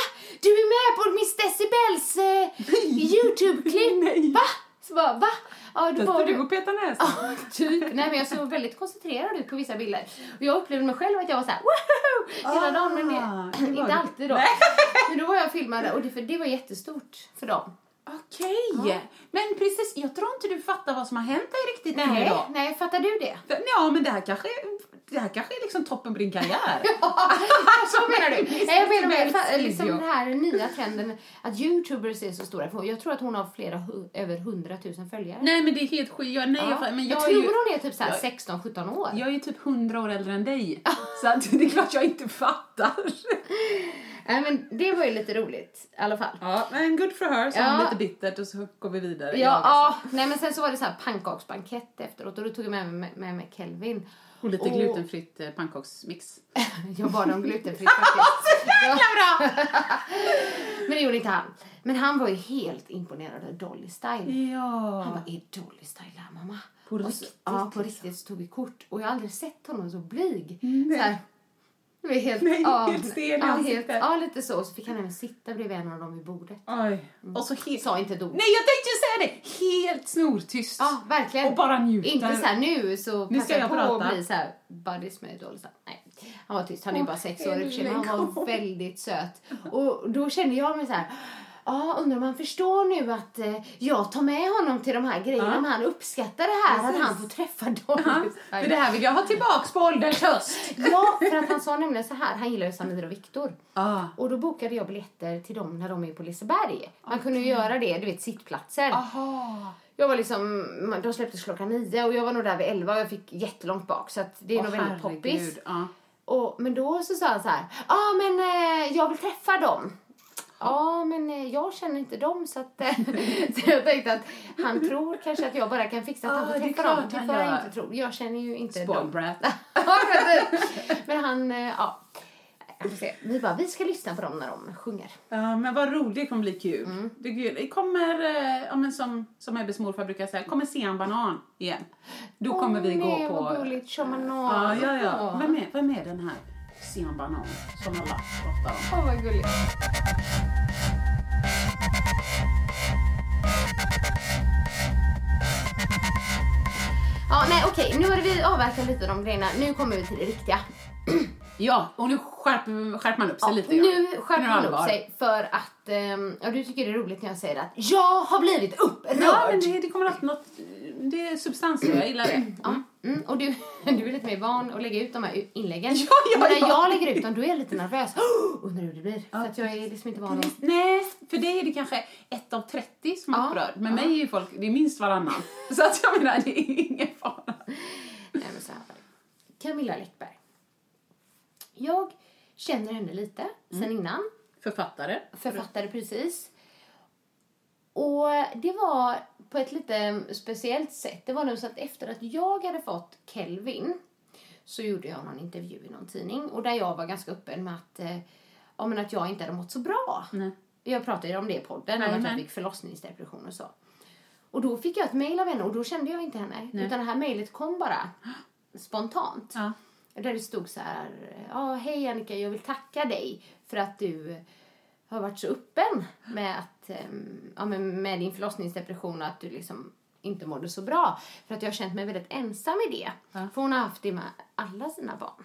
Du är med på Miss Decibels eh, Youtube-klipp! Va? Så bara, va? Ja, då var du det... och peta näsan? Ja, typ. Nej, men jag såg väldigt koncentrerad ut på vissa bilder. Och jag upplevde mig själv att jag var så här, woho! Hela dagen, men Ah, det, det var inte det. alltid då. Men då var jag filmade och det, för det var jättestort för dem. Okej. Men precis, jag tror inte du fattar vad som har hänt dig riktigt Nej, då. nej, fattar du det? Ja, men det här kanske, det här kanske är liksom toppen på din karriär. Så menar du? Nej, jag menar med liksom den här nya trenden att youtubers är så stora. Jag tror att hon har flera, över hundratusen följare. Nej, men det är helt sjukt. Jag, nej, Ja. jag, men jag, jag, tror ju, hon är typ så här jag- 16-17 år. jag är typ hundra år äldre än dig. Så att det är klart jag inte fattar. Nej, men det var ju lite roligt i alla fall. Ja, men good for her. Så Ja. lite bittert och så går vi vidare. Ja, ja. Nej, men sen så var det så här pannkaksbankett efteråt och då tog jag med mig, med mig Kelvin. Och lite glutenfritt eh, pannkaksmix. Jag bad om glutenfritt faktiskt. Jävla bra! Men det gjorde inte han. Men han var ju helt imponerad av Dolly Style. Ja. Han bara, är Dolly Style här mamma? På Och så, riktigt, Ja, på liksom. riktigt så tog vi kort. Och jag har aldrig sett honom så blyg. Nej. Så här, det var helt, Nej, ja, helt stel i ja, helt, ansiktet. ja, lite så. Så fick han även sitta bredvid en av dem vid bordet. Oj. Och så helt... Sa inte ord. Nej, jag tänkte säga det! Helt snortyst. Ja, verkligen. Och bara njuter. Inte så här nu så Nu passar jag på att prata. bli så här buddies med Dolly. Nej, han var tyst. Han är Åh, bara sex år i och han var väldigt söt. Och då kände jag mig så här. Ja, undrar om han förstår nu att eh, jag tar med honom till de här grejerna. Ja. Men han uppskattar det här Precis. att han får träffa Dolly Ja, för det här vill jag ha tillbaks på ålderns höst. Ja, för att han sa nämligen så här. Han gillar ju Samir och Viktor. Ah. Och då bokade jag biljetter till dem när de är på Liseberg. Man kunde ju göra det, du vet sittplatser. Aha. Jag var liksom, de släpptes klockan nio och jag var nog där vid elva och jag fick jättelångt bak så att det är Åh, nog väldigt herregud. poppis. Ja. Och, men då så sa han så här, ja ah, men eh, jag vill träffa dem. Ja, men eh, jag känner inte dem så att... eh, så jag tänkte att han tror kanske att jag bara kan fixa att han Ja, får det är träffa dem. han får han gör. inte tro. Jag känner ju inte Spoiled dem. men- han, eh, ja. Jag får. Vi bara, vi ska lyssna på dem när de sjunger. Ja, men vad roligt, det kommer bli kul. Mm. Det, är kul. det kommer, ja, men som, som Ebbes morfar brukar säga, kommer se en banan igen. Då kommer vi gå nej, på... vad gulligt. Shamanan. Ja, ja, ja. Vem är, vem är den här Sian Banan som alla pratar om? Åh, vad gulligt. Ja, nej okej, nu har vi avverkat lite de grejerna. Nu kommer vi till det riktiga. Ja, och nu skärper, skärper man upp sig Ja, lite nu skärper man upp sig för att, ehm, ja du tycker det är roligt när jag säger att jag har blivit upprörd. Ja, men det, det kommer alltid något... Det är substans jag gillar det. Ja, mm, och du, du är lite mer van att lägga ut de här inläggen. Ja, ja, men när ja. jag lägger ut dem då är jag lite nervös. Oh, undrar hur det blir. för att jag är liksom inte van. Nej, för dig är det kanske ett av 30 som är Ja, upprörd. Men ja. mig är ju folk, det är minst varannan. Så att jag menar, det är ingen fara. Nej, men så här. Camilla Läckberg. Jag känner henne lite sen innan. Författare. Författare precis. Och det var på ett lite speciellt sätt. Det var nog så att efter att jag hade fått Kelvin så gjorde jag någon intervju i någon tidning och där jag var ganska öppen med att, eh, ja, men att jag inte hade mått så bra. Nej. Jag pratade ju om det i podden, om att jag fick förlossningsdepression och så. Och då fick jag ett mejl av henne och då kände jag inte henne. Utan det här mejlet kom bara spontant. Ja. Där det stod så här, ja hej Annika, jag vill tacka dig för att du har varit så öppen med, att, ja, med din förlossningsdepression och att du liksom inte mådde så bra. För att jag har känt mig väldigt ensam i det. För hon har haft det med alla sina barn.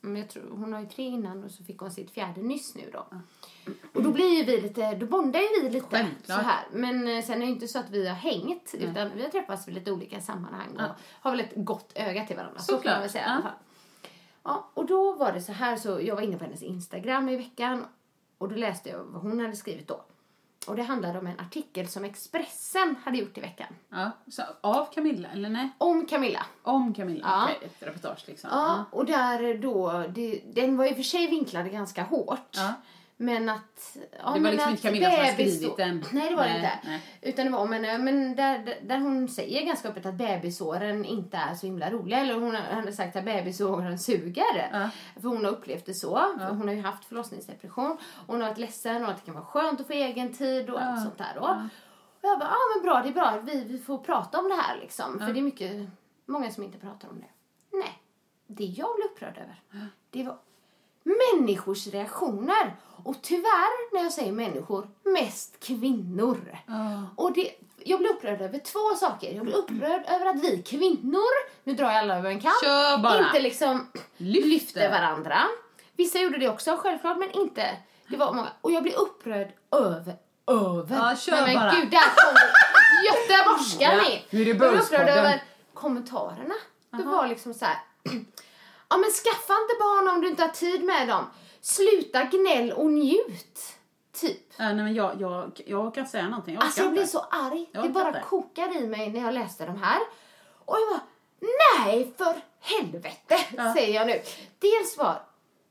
Men jag tror, hon har ju tre innan och så fick hon sitt fjärde nyss nu då. Och då blir ju vi lite, då bondar ju vi lite Självklart. så här. Men eh, sen är det ju inte så att vi har hängt utan vi har träffats i lite olika sammanhang och har väl ett gott öga till varandra. Så kan Såklart. man väl säga i Ja. alla fall. Ja, och då var det så här så jag var inne på hennes Instagram i veckan och då läste jag vad hon hade skrivit då. och det handlade om en artikel som Expressen hade gjort i veckan. Ja, så av Camilla, eller nej? Om Camilla. Om Camilla, Ja. okej, ett reportage liksom. Ja, och där då, det, den var i och för sig vinklad ganska hårt. Ja. Men att... Ja, var men liksom inte Camilla som hade skrivit den. Nej, det var det Nej, inte. nej. Utan det var, men, eh, men där, där- hon säger ganska öppet att bebisåren inte är så himla roliga. Eller hon hade sagt att bebisåren suger. Ja. För hon har upplevt det så. För hon har ju haft förlossningsdepression. Hon har varit ledsen och att det kan vara skönt att få egen tid och allt sånt där då. Och jag bara, ja men bra, det är bra. Vi, vi får prata om det här liksom. För det är mycket, många som inte pratar om det. Nej, det jag blev upprörd över, det var människors reaktioner. Och tyvärr, när jag säger människor, mest kvinnor. Och det, jag blev upprörd över två saker. Jag blev upprörd över att vi kvinnor, nu drar jag alla över en kam, inte liksom Lyfter. lyfter varandra. Vissa gjorde det också, självklart, men inte. Det var många. Och jag blev upprörd över, över. Ja, kör men bara. gud, där kommer göteborgskan Ja, det Jag blev upprörd över kommentarerna. Det var liksom så här. Ja men skaffa inte barn om du inte har tid med dem. Sluta gnäll och njut. Typ. Ja, nej, men jag, jag, jag kan säga någonting. Jag Alltså jag blir så arg. Jag Det bara inte. kokar i mig när jag läste de här. Och jag bara, nej för helvete, säger jag nu. Dels var,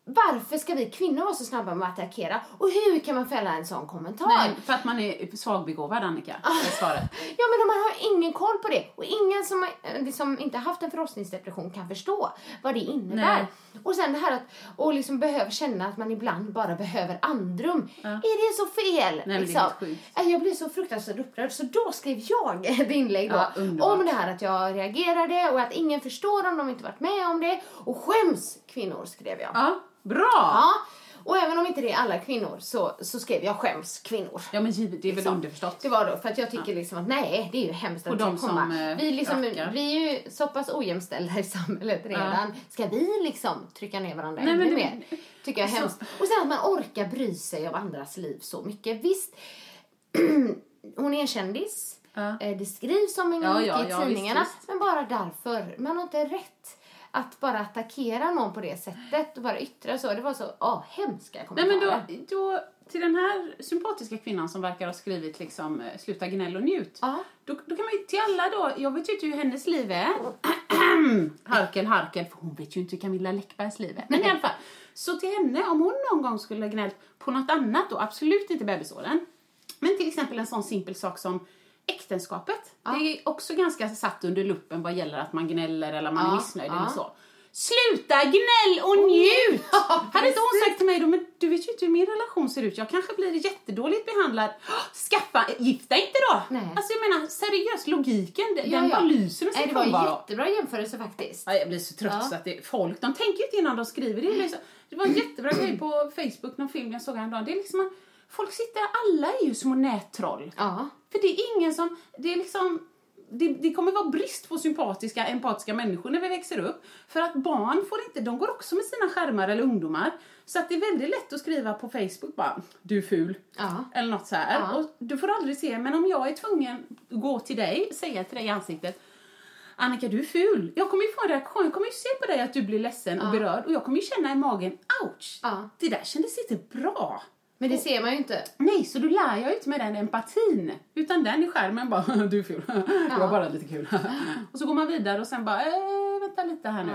varför ska vi kvinnor vara så snabba med att attackera? Och hur kan man fälla en sån kommentar? Nej, för att man är svagbegåvad, Annika. Ah. är svaret. Ja, men man har ingen koll på det. Och ingen som eh, liksom inte haft en förlossningsdepression kan förstå vad det innebär. Nej. Och sen det här att och liksom behöver känna att man ibland bara behöver andrum. Är det så fel? men det är liksom? sjukt. Eh, Jag blev så fruktansvärt upprörd så då skrev jag ett inlägg då Ja, om det här att jag reagerade och att ingen förstår om de inte varit med om det. Och skäms kvinnor skrev jag. Ja, bra! Ja. Och även om inte det är alla kvinnor så, så skrev jag skäms kvinnor. Ja, men givet, det är väl Liksom. underförstått. Det var då, för att jag tycker liksom att nej, det är ju hemskt att de komma. som, eh, vi, liksom, rackar. vi är ju så pass ojämställda i samhället redan. Ska vi liksom trycka ner varandra Nej, ännu men mer? Tycker jag är så- hemskt. Och sen att man orkar bry sig om andras liv så mycket. Visst, hon är en kändis. Ja. Eh, Det skrivs om henne Ja, mycket ja, i ja, visst, tidningarna. visst. Men bara därför. Man har inte rätt att bara attackera någon på det sättet och bara yttra så. Det var så oh, hemska Nej, kommentarer. men då, då, till den här sympatiska kvinnan som verkar ha skrivit liksom eh, sluta gnäll och njut. Ja. Då, då kan man ju till alla då, jag vet ju inte hur hennes liv är. harkel, harkel, för hon vet ju inte hur Camilla Läckbergs liv är. Men i alla fall, så till henne, om hon någon gång skulle ha gnällt på något annat då, absolut inte bebisåren. Men till exempel en sån simpel sak som äktenskapet. Det är också ganska satt under luppen vad gäller att man gnäller eller man är Ja, missnöjd ja. eller så. Sluta gnäll och njut! Ja, Hade inte hon sagt till mig då, men du vet ju inte hur min relation ser ut. Jag kanske blir jättedåligt behandlad. Skaffa, gifta inte då! Nej. Alltså jag menar seriöst, logiken, den Ja, ja. bara lyser med sin det var en jättebra jämförelse faktiskt. Ja, jag blir så trött Ja. så att det, folk, de tänker ju inte innan de skriver. Det, är liksom, det var en jättebra grej på Facebook, någon film jag såg häromdagen. Det är liksom att folk sitter, alla är ju små nättroll. Ja. För det är ingen som, det är liksom, det, det kommer vara brist på sympatiska, empatiska människor när vi växer upp. För att barn får inte, de går också med sina skärmar eller ungdomar. Så att det är väldigt lätt att skriva på Facebook bara, du är ful. Ja. Eller något så här. Ja. Och du får aldrig se, men om jag är tvungen att gå till dig, säga till dig i ansiktet, Annika du är ful. Jag kommer ju få en reaktion, jag kommer ju se på dig att du blir ledsen och berörd och jag kommer ju känna i magen, ouch! Ja. Det där kändes inte bra. Men det ser man ju inte. Nej, så då lär jag ju inte med den empatin. Utan den i skärmen bara, du är ful. Det var bara lite kul. och så går man vidare och sen bara, eh, vänta lite här nu.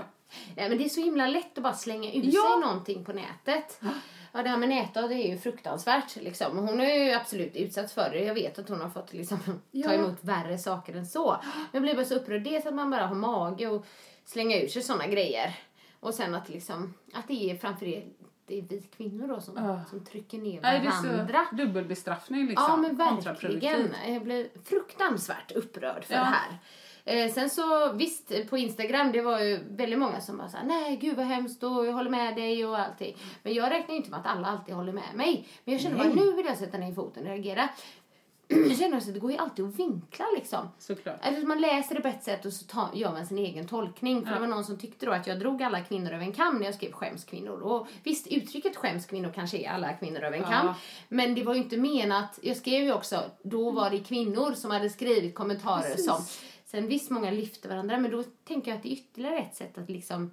Nej, men det är så himla lätt att bara slänga ut Ja. sig någonting på nätet. Ja, det här med näthat det är ju fruktansvärt. Liksom. Hon är ju absolut utsatt för det. Jag vet att hon har fått liksom, ta Ja. emot värre saker än så. Men jag blir bara så upprörd. Dels att man bara har mage och slänga ur sig såna grejer. Och sen att, liksom, att det är framför det, är vi kvinnor då som, som trycker ner Nej, det varandra. är dubbelbestraffning liksom. Ja, men verkligen. Jag blev fruktansvärt upprörd för Ja. det här. Eh, sen så visst, på Instagram det var ju väldigt många som var såhär, nej gud vad hemskt och jag håller med dig och allting. Men jag räknar ju inte med att alla alltid håller med mig. Men jag känner bara, nu vill jag sätta ner foten och reagera. Jag känner att det går ju alltid att vinkla liksom. Såklart. Eller man läser det på ett sätt och så tar, gör man sin egen tolkning. För det var någon som tyckte då att jag drog alla kvinnor över en kam när jag skrev skämskvinnor. Och visst, uttrycket skämskvinnor kanske är alla kvinnor över en kam. Ja. Men det var ju inte menat, jag skrev ju också, då var det kvinnor som hade skrivit kommentarer Precis. som. Sen visst, många lyfter varandra, men då tänker jag att det är ytterligare ett sätt att liksom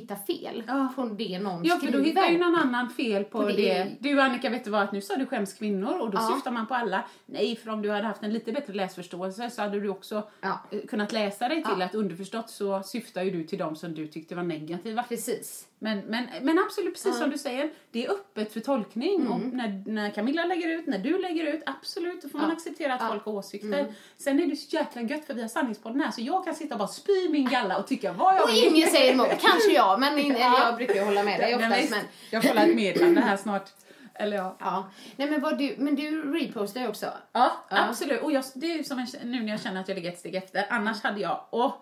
hitta fel Ja. på det någon Ja, för då skriver. hittar ju någon annan fel på, På det. det. Du Annika, vet du vad? Att nu sa du skäms kvinnor och då Ja. syftar man på alla. Nej, för om du hade haft en lite bättre läsförståelse så hade du också Ja. eh, kunnat läsa dig till att underförstått så syftar ju du till dem som du tyckte var negativa. Precis. Men, men, men absolut, precis som du säger, det är öppet för tolkning. Och när, när Camilla lägger ut, när du lägger ut, absolut, då får man Mm. Ja. acceptera att Ja. folk har åsikter. Sen är det så jäkla gött för vi har sanningspodden här så jag kan sitta och bara spy min galla och tycka vad jag Och vill. ingen säger emot. Kanske jag, men in, eller jag brukar ju hålla med dig Nej, oftast. visst, Men, Jag får ett meddelande här snart. Eller ja. ja. Nej, men, vad du, men du repostar ju också. Ja, absolut. Och jag, det är som en, nu när jag känner att jag ligger ett steg efter. Annars hade jag... Åh.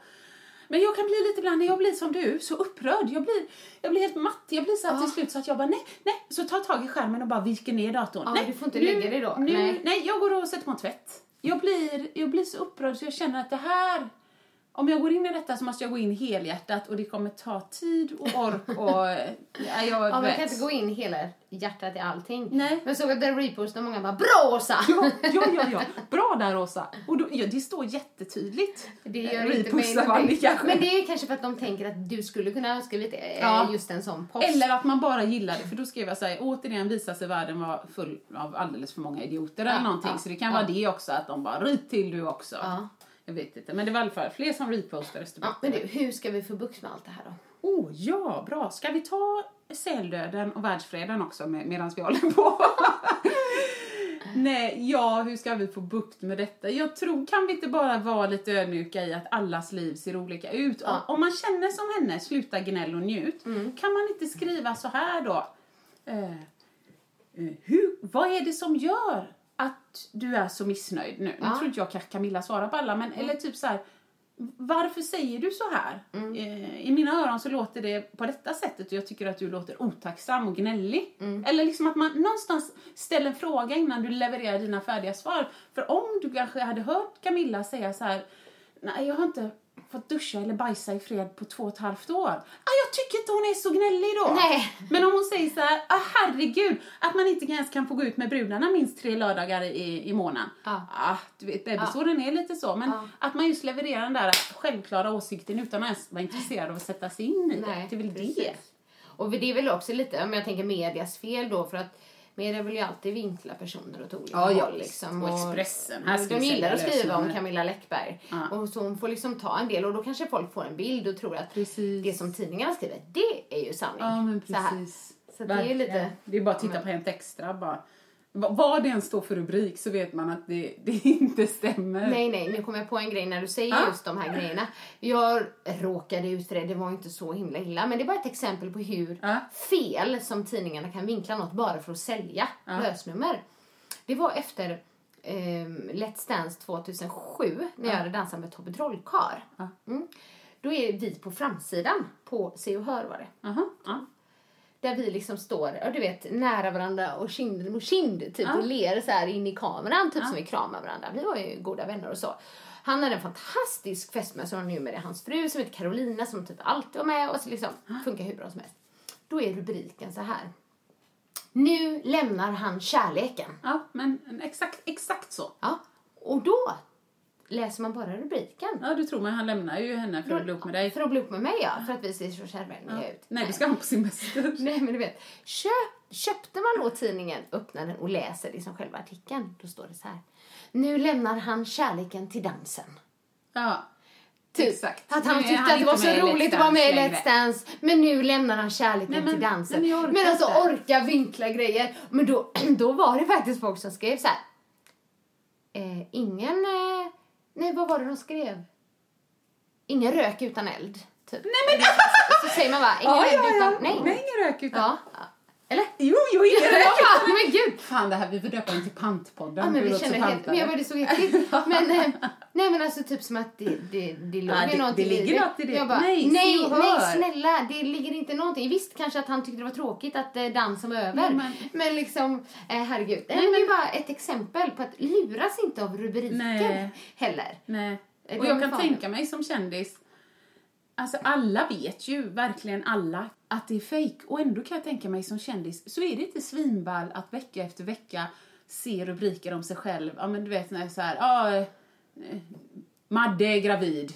Men jag kan bli lite ibland, när jag blir som du, så upprörd. Jag blir, jag blir helt matt. Jag blir så här till slut så att jag bara nej, nej. Så tar jag tag i skärmen och bara viker ner datorn. Ja, nej, du får inte lägga dig då. Nu, Nej. nej. jag går och sätter på en tvätt. Jag blir, jag blir så upprörd så jag känner att det här... Om jag går in i detta så måste jag gå in helhjärtat och det kommer ta tid och ork och... Ja, jag, Ja, man kan inte gå in hela hjärtat i allting. Nej. Men såg att den repostar många bara Bra Åsa! Ja, ja, ja, ja. Bra där Åsa. Och då, ja, det står jättetydligt. Det gör Eh, repostar Vanni kanske. Men det är kanske för att de tänker att du skulle kunna ha skrivit eh, Ja. just en sån post. Eller att man bara gillar det, för då skrev jag så här, återigen visar sig världen vara full av alldeles för många idioter eller någonting. så det kan vara det också, att de bara, rit till du också. Ja. Jag vet inte, men det var i alla fall fler som repostar desto Ja, men du, hur ska vi få bukt med allt det här då? Oh, ja, bra. Ska vi ta säldöden och världsfreden också med, medan vi håller på? Nej, ja, hur ska vi få bukt med detta? Jag tror, kan vi inte bara vara lite ödmjuka i att allas liv ser olika ut? Ja. Om, om man känner som henne, sluta gnäll och njut, kan man inte skriva så här då? Eh, eh, hur, vad är det som gör att du är så missnöjd nu? Nu Ja. tror inte jag att Camilla svarar på alla, men eller typ så här. Varför säger du så här? Eh, I mina öron så låter det på detta sättet och jag tycker att du låter otacksam och gnällig. Eller liksom att man någonstans ställer en fråga innan du levererar dina färdiga svar. För om du kanske hade hört Camilla säga så här, nej jag har inte fått duscha eller bajsa i fred på två och ett halvt år. Ah, jag tycker inte hon är så gnällig då. Nej. Men om hon säger så här, ah, herregud, att man inte ens kan få gå ut med brudarna minst tre lördagar i, i månaden. Ja. Ah, du vet, bebisåren är lite så. Men Ja. att man just levererar den där självklara åsikten utan att ens vara intresserad av att sätta sig in i det. Det är väl precis. det. Och det är väl också lite, om jag tänker medias fel då, för att media vill ju alltid vinkla personer åt olika Ja, ja, håll. visst. Liksom. Och Expressen, här ska de gillar att skriva om. Camilla Läckberg. Ja. Och så hon får liksom ta en del och då kanske folk får en bild och tror att Precis. det som tidningarna skriver, det är ju sanning. Ja, men Så här. precis. Så det är lite... Det är bara att titta på Hänt Extra. Bara. Va- Vad det än står för rubrik så vet man att det, det inte stämmer. Nej, nej, nu kommer jag på en grej när du säger Ah. just de här grejerna. Jag råkade ut för det, det var inte så himla illa, men det är bara ett exempel på hur Ah. fel som tidningarna kan vinkla något bara för att sälja Ah. lösnummer. Det var efter eh, Let's Dance 2007 när jag hade dansat med Tobbe Trollkarl. Mm. Då är vi på framsidan på Se och Hör var det. Aha, ja. Där vi liksom står, du vet, nära varandra och kind mot kind typ Ja. och ler så här in i kameran, typ som vi kramar varandra. Vi var ju goda vänner och så. Han hade en fantastisk fästmö som nu med hans fru som heter Carolina som typ alltid var med och så liksom funkar hur bra som helst. Då är rubriken så här. Nu lämnar han kärleken. ja, men exakt, exakt så. Ja. Och då läser man bara rubriken. Ja, du tror mig, han lämnar ju henne för att bli ihop med dig. För att bli ihop med mig ja, för att vi ser så kärvänliga ut. Nej, det ska han på semester. Nej men du vet, köp, köpte man då tidningen, öppnar den och läser liksom själva artikeln, då står det så här. Nu lämnar han kärleken till dansen. Ja, Typ, exakt. Att han tyckte han att det var så roligt att vara med i Let's Dance, men nu lämnar han kärleken Nej, men- till dansen. men jag men alltså orka vinkla grejer. Men då, då var det faktiskt folk som skrev så här. Eh, ingen, eh, nej vad var det de skrev? Ingen rök utan eld. Typ. Nej, men... så, så säger man bara, ingen Ja, eld ja, ja. utan, nej. Nej, ingen rök utan... Ja. Eller? Jo, jo, ingen rök Ja, men gud! Fan, det här, vi får döpa den till Pantpodden. Ja, men det vi känner helt, men jag var det så äckligt. Men, eh, nej men alltså typ som att det, det, det låg Ja, det- någonting det ligger något i det. Jag bara, Nej, nej, nej, snälla, det ligger inte någonting. Visst kanske att han tyckte det var tråkigt att eh, dansen var över. Nej, men... men- liksom, eh, herregud. Nej, men det är bara ett exempel på att luras inte av rubriker Nej. heller. Nej. Eh, Och jag kan tänka mig som kändis, alltså alla vet ju, verkligen alla, att det är fejk. Och ändå kan jag tänka mig som kändis, så är det inte svinball att vecka efter vecka se rubriker om sig själv. Ja men du vet när så här, ja, eh, Madde är gravid.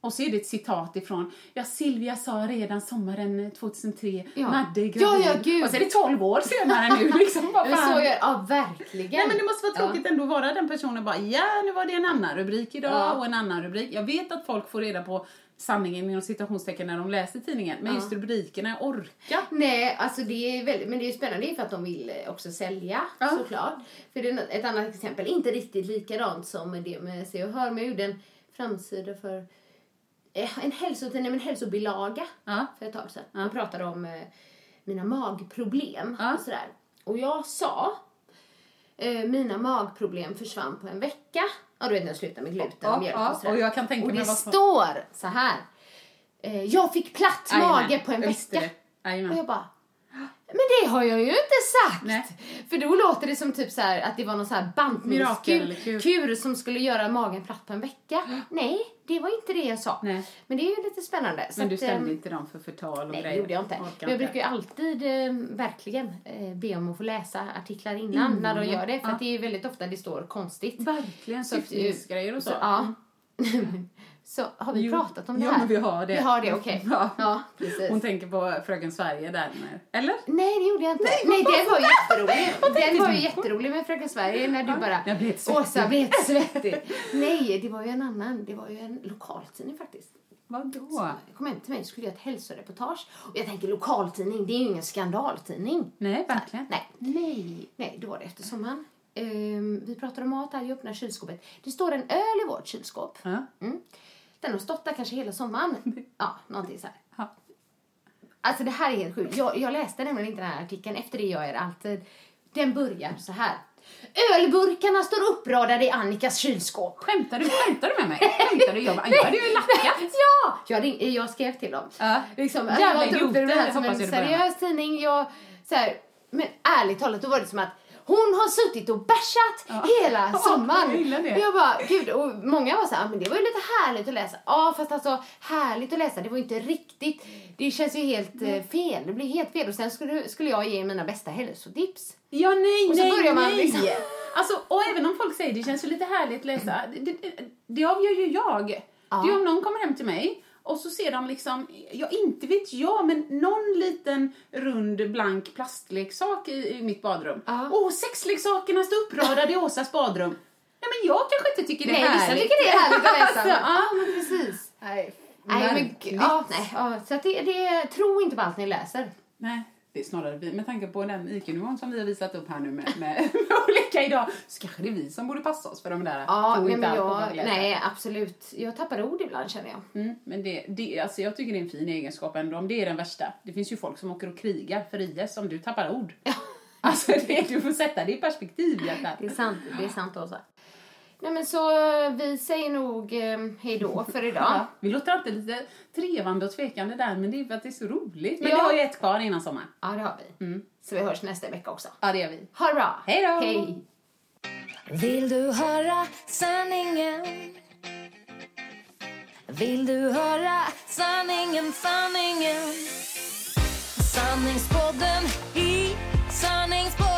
Och så är det ett citat ifrån, ja Silvia sa redan sommaren 2003, Ja. Madde är Ja, gravid. ja, gud. Och så är det 12 år senare nu liksom. Fan. så gör, ja, verkligen. Nej men det måste vara tråkigt Ja. ändå att vara den personen bara, ja nu var det en annan rubrik idag Ja. och en annan rubrik. Jag vet att folk får reda på sanningen inom citationstecken när de läser tidningen, men Ja. just rubrikerna, orka. Nej, alltså det är väldigt, men det är spännande för att de vill eh, också sälja Ja. såklart. För det är ett annat exempel, inte riktigt likadant som det med Se och Hör, men jag gjorde en framsida för eh, en hälsotidning, en hälsobilaga Ja. för ett tag sedan. Jag pratade om eh, mina magproblem Ja. och sådär. Och jag sa eh, mina magproblem försvann på en vecka. Ja, du vet när jag slutade med gluten Ja, och mjölk ja, och sådär. och jag kan tänka och det vad som- står så här. Eh, jag fick platt mage på en vecka. Och jag bara, men det har jag ju inte sagt! Nej. För då låter det som typ så här, att det var någon så här bantningskur kur. kur som skulle göra magen platt på en vecka. Nej, det var inte det jag sa. Nej. Men det är ju lite spännande. Så Men du att, stämde ehm, inte dem för förtal och Nej, det grejer? gjorde jag inte. Orkar Men jag brukar ju alltid eh, verkligen eh, be om att få läsa artiklar innan, när de gör det. För ja. att det är ju väldigt ofta det står konstigt. Verkligen, Så eh, syftningsgrejer och så. ja. så har vi Jo. pratat om det Ja, här? men vi har det. Vi har det, okej. Ja. ja, precis. Hon tänker på Fröken Sverige där med, eller? Nej, det gjorde jag inte. Nej, den var jätterolig. Den var ju jätterolig med Fröken Sverige när du bara... jag blev svettig. Åsa blev svettig. Nej, det var ju en annan. Det var ju en lokaltidning faktiskt. Vadå? Jag kom hem till mig och skulle göra ett hälsoreportage. Och jag tänker lokaltidning, det är ju ingen skandaltidning. Nej, verkligen. Nej. Nej. Nej, då var det efter sommaren. Ehm, vi pratar om mat här, jag öppnar kylskåpet. Det står en öl i vårt kylskåp. Ja. Mm. Den har stått där kanske hela sommaren. Ja, någonting så här. Ja. Alltså det här är helt sjukt. Jag, jag läste nämligen inte den här artikeln. Efter det gör jag det alltid. Den börjar så här. Ölburkarna står uppradade i Annikas kylskåp. Skämtar du? Skämtar du med mig? Skämtar du? Jag, bara, jag hade ju lackat. Ja! Jag, ring, jag skrev till dem. Ja. Liksom, Jävla jag har upp det idioter, här som hoppas en seriös tidning. Jag, så här, men ärligt talat, då var det som att hon har suttit och bärsat hela Ja, sommaren. jag gillar det. Och jag bara, gud, och många var så här, "Ah, men det var ju lite härligt att läsa. Ja, fast alltså härligt att läsa, det var inte riktigt. Det känns ju helt eh, fel. Det blir helt fel. Och sen skulle, skulle jag ge mina bästa hälsotips. Ja, nej, Och så nej, börjar man nej. liksom- Alltså, och även om folk säger det känns ju lite härligt att läsa, det, det, det avgör ju jag. Det är om någon kommer hem till mig och så ser de liksom, ja inte vet jag, men någon liten rund blank plastleksak i, i mitt badrum. Åh, sexleksakerna står uppradade i Åsas badrum. Nej men jag kanske inte tycker det är Nej, vissa härligt. tycker det är härligt att läsa. Alltså, ja, men precis. Nej, Nej, men, nej, ja, så att det, det, tro inte på allt ni läser. Nej, det är snarare vi. Med tanke på den IQ-nivån som vi har visat upp här nu med, med, med olika idag, så kanske det är vi som borde passa oss för de där. Ja, nej, men jag, nej, absolut. Jag tappar ord ibland känner jag. Mm, men det, det, alltså jag tycker det är en fin egenskap ändå, om det är den värsta. Det finns ju folk som åker och krigar för IS om du tappar ord. Alltså det, du får sätta det i perspektiv, hjärtat. Det är sant, det är sant också. Nej men så vi säger nog eh, hej då för idag. Ja, vi låter alltid lite trevande och tvekande där, men det är för att det är så roligt. Men Ja. vi har ju ett kvar innan sommaren. Ja, det har vi. Så vi hörs nästa vecka också. Ja, det gör vi. Ha det bra! Hej då! Hej! Vill du höra sanningen? Vill du höra sanningen, sanningen? Sanningspodden i sanningspodden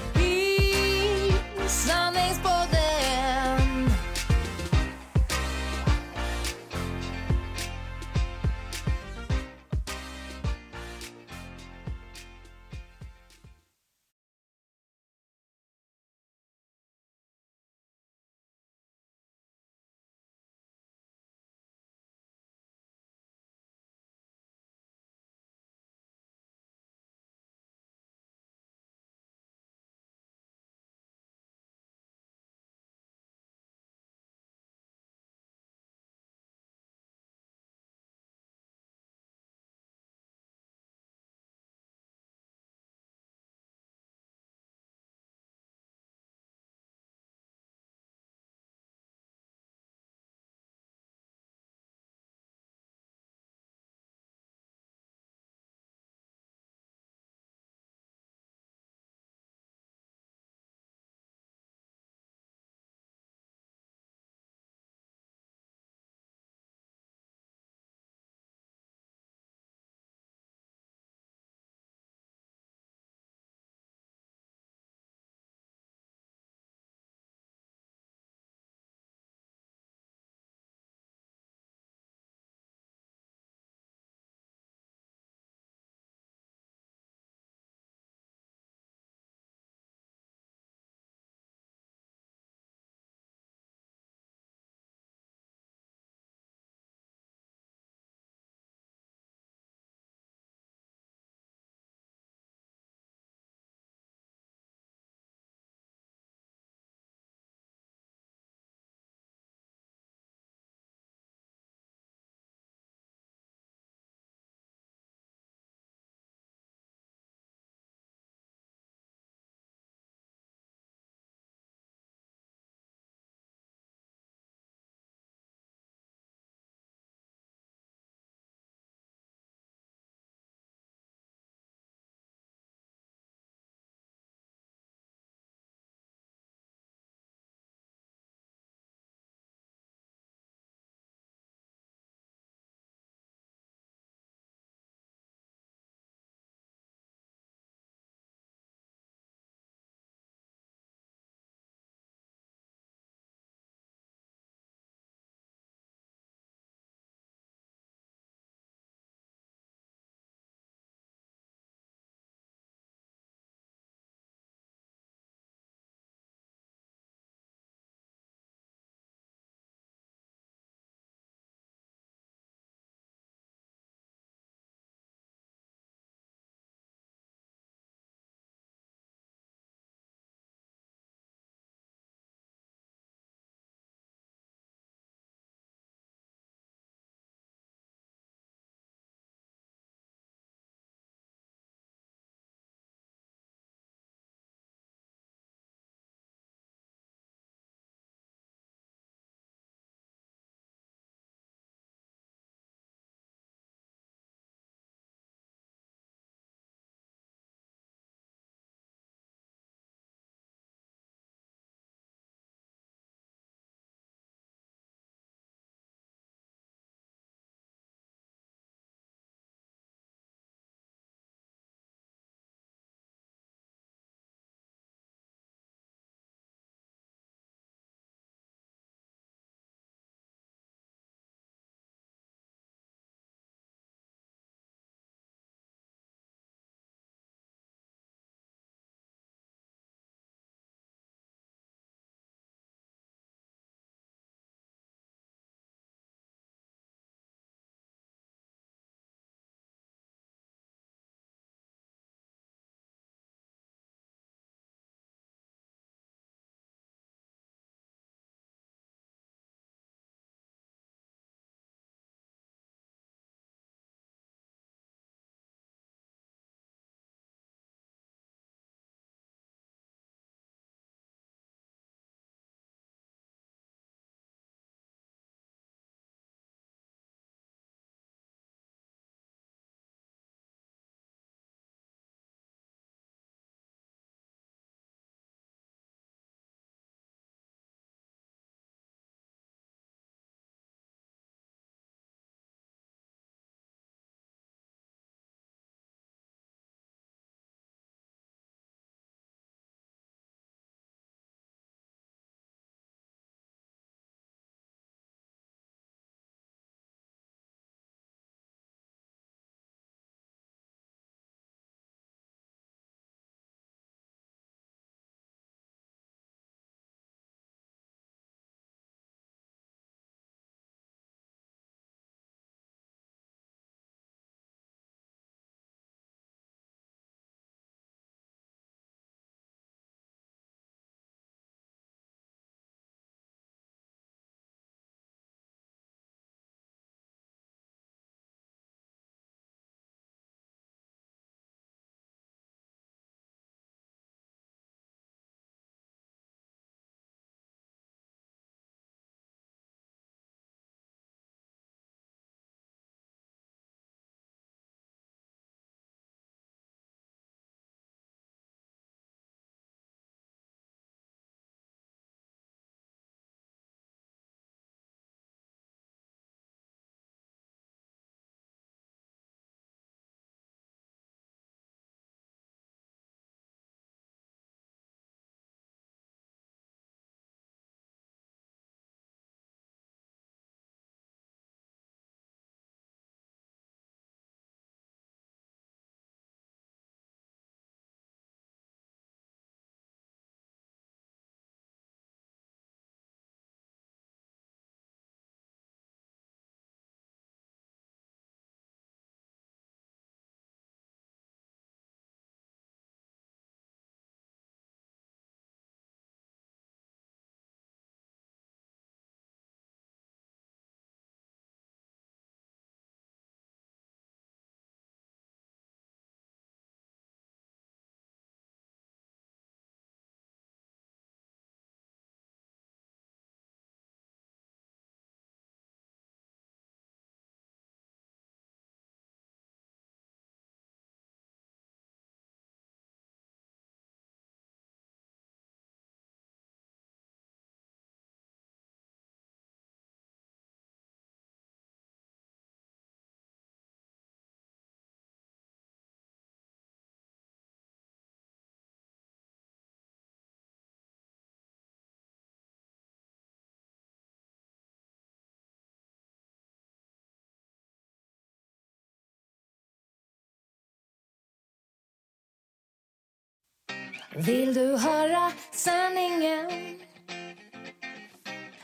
Vill du höra sanningen?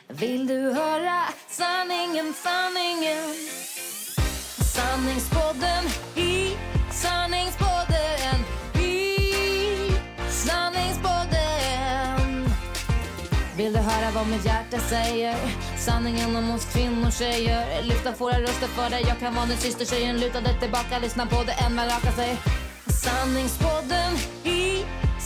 Vill du höra sanningen, sanningen? Sanningspodden i sanningspodden i sanningspodden Vill du höra vad mitt hjärta säger? Sanningen om oss kvinnor, tjejer Lyfta våra röster för dig Jag kan vara din syster, tjejen Luta dig tillbaka, lyssna på det än man rakar sig Sanningspodden i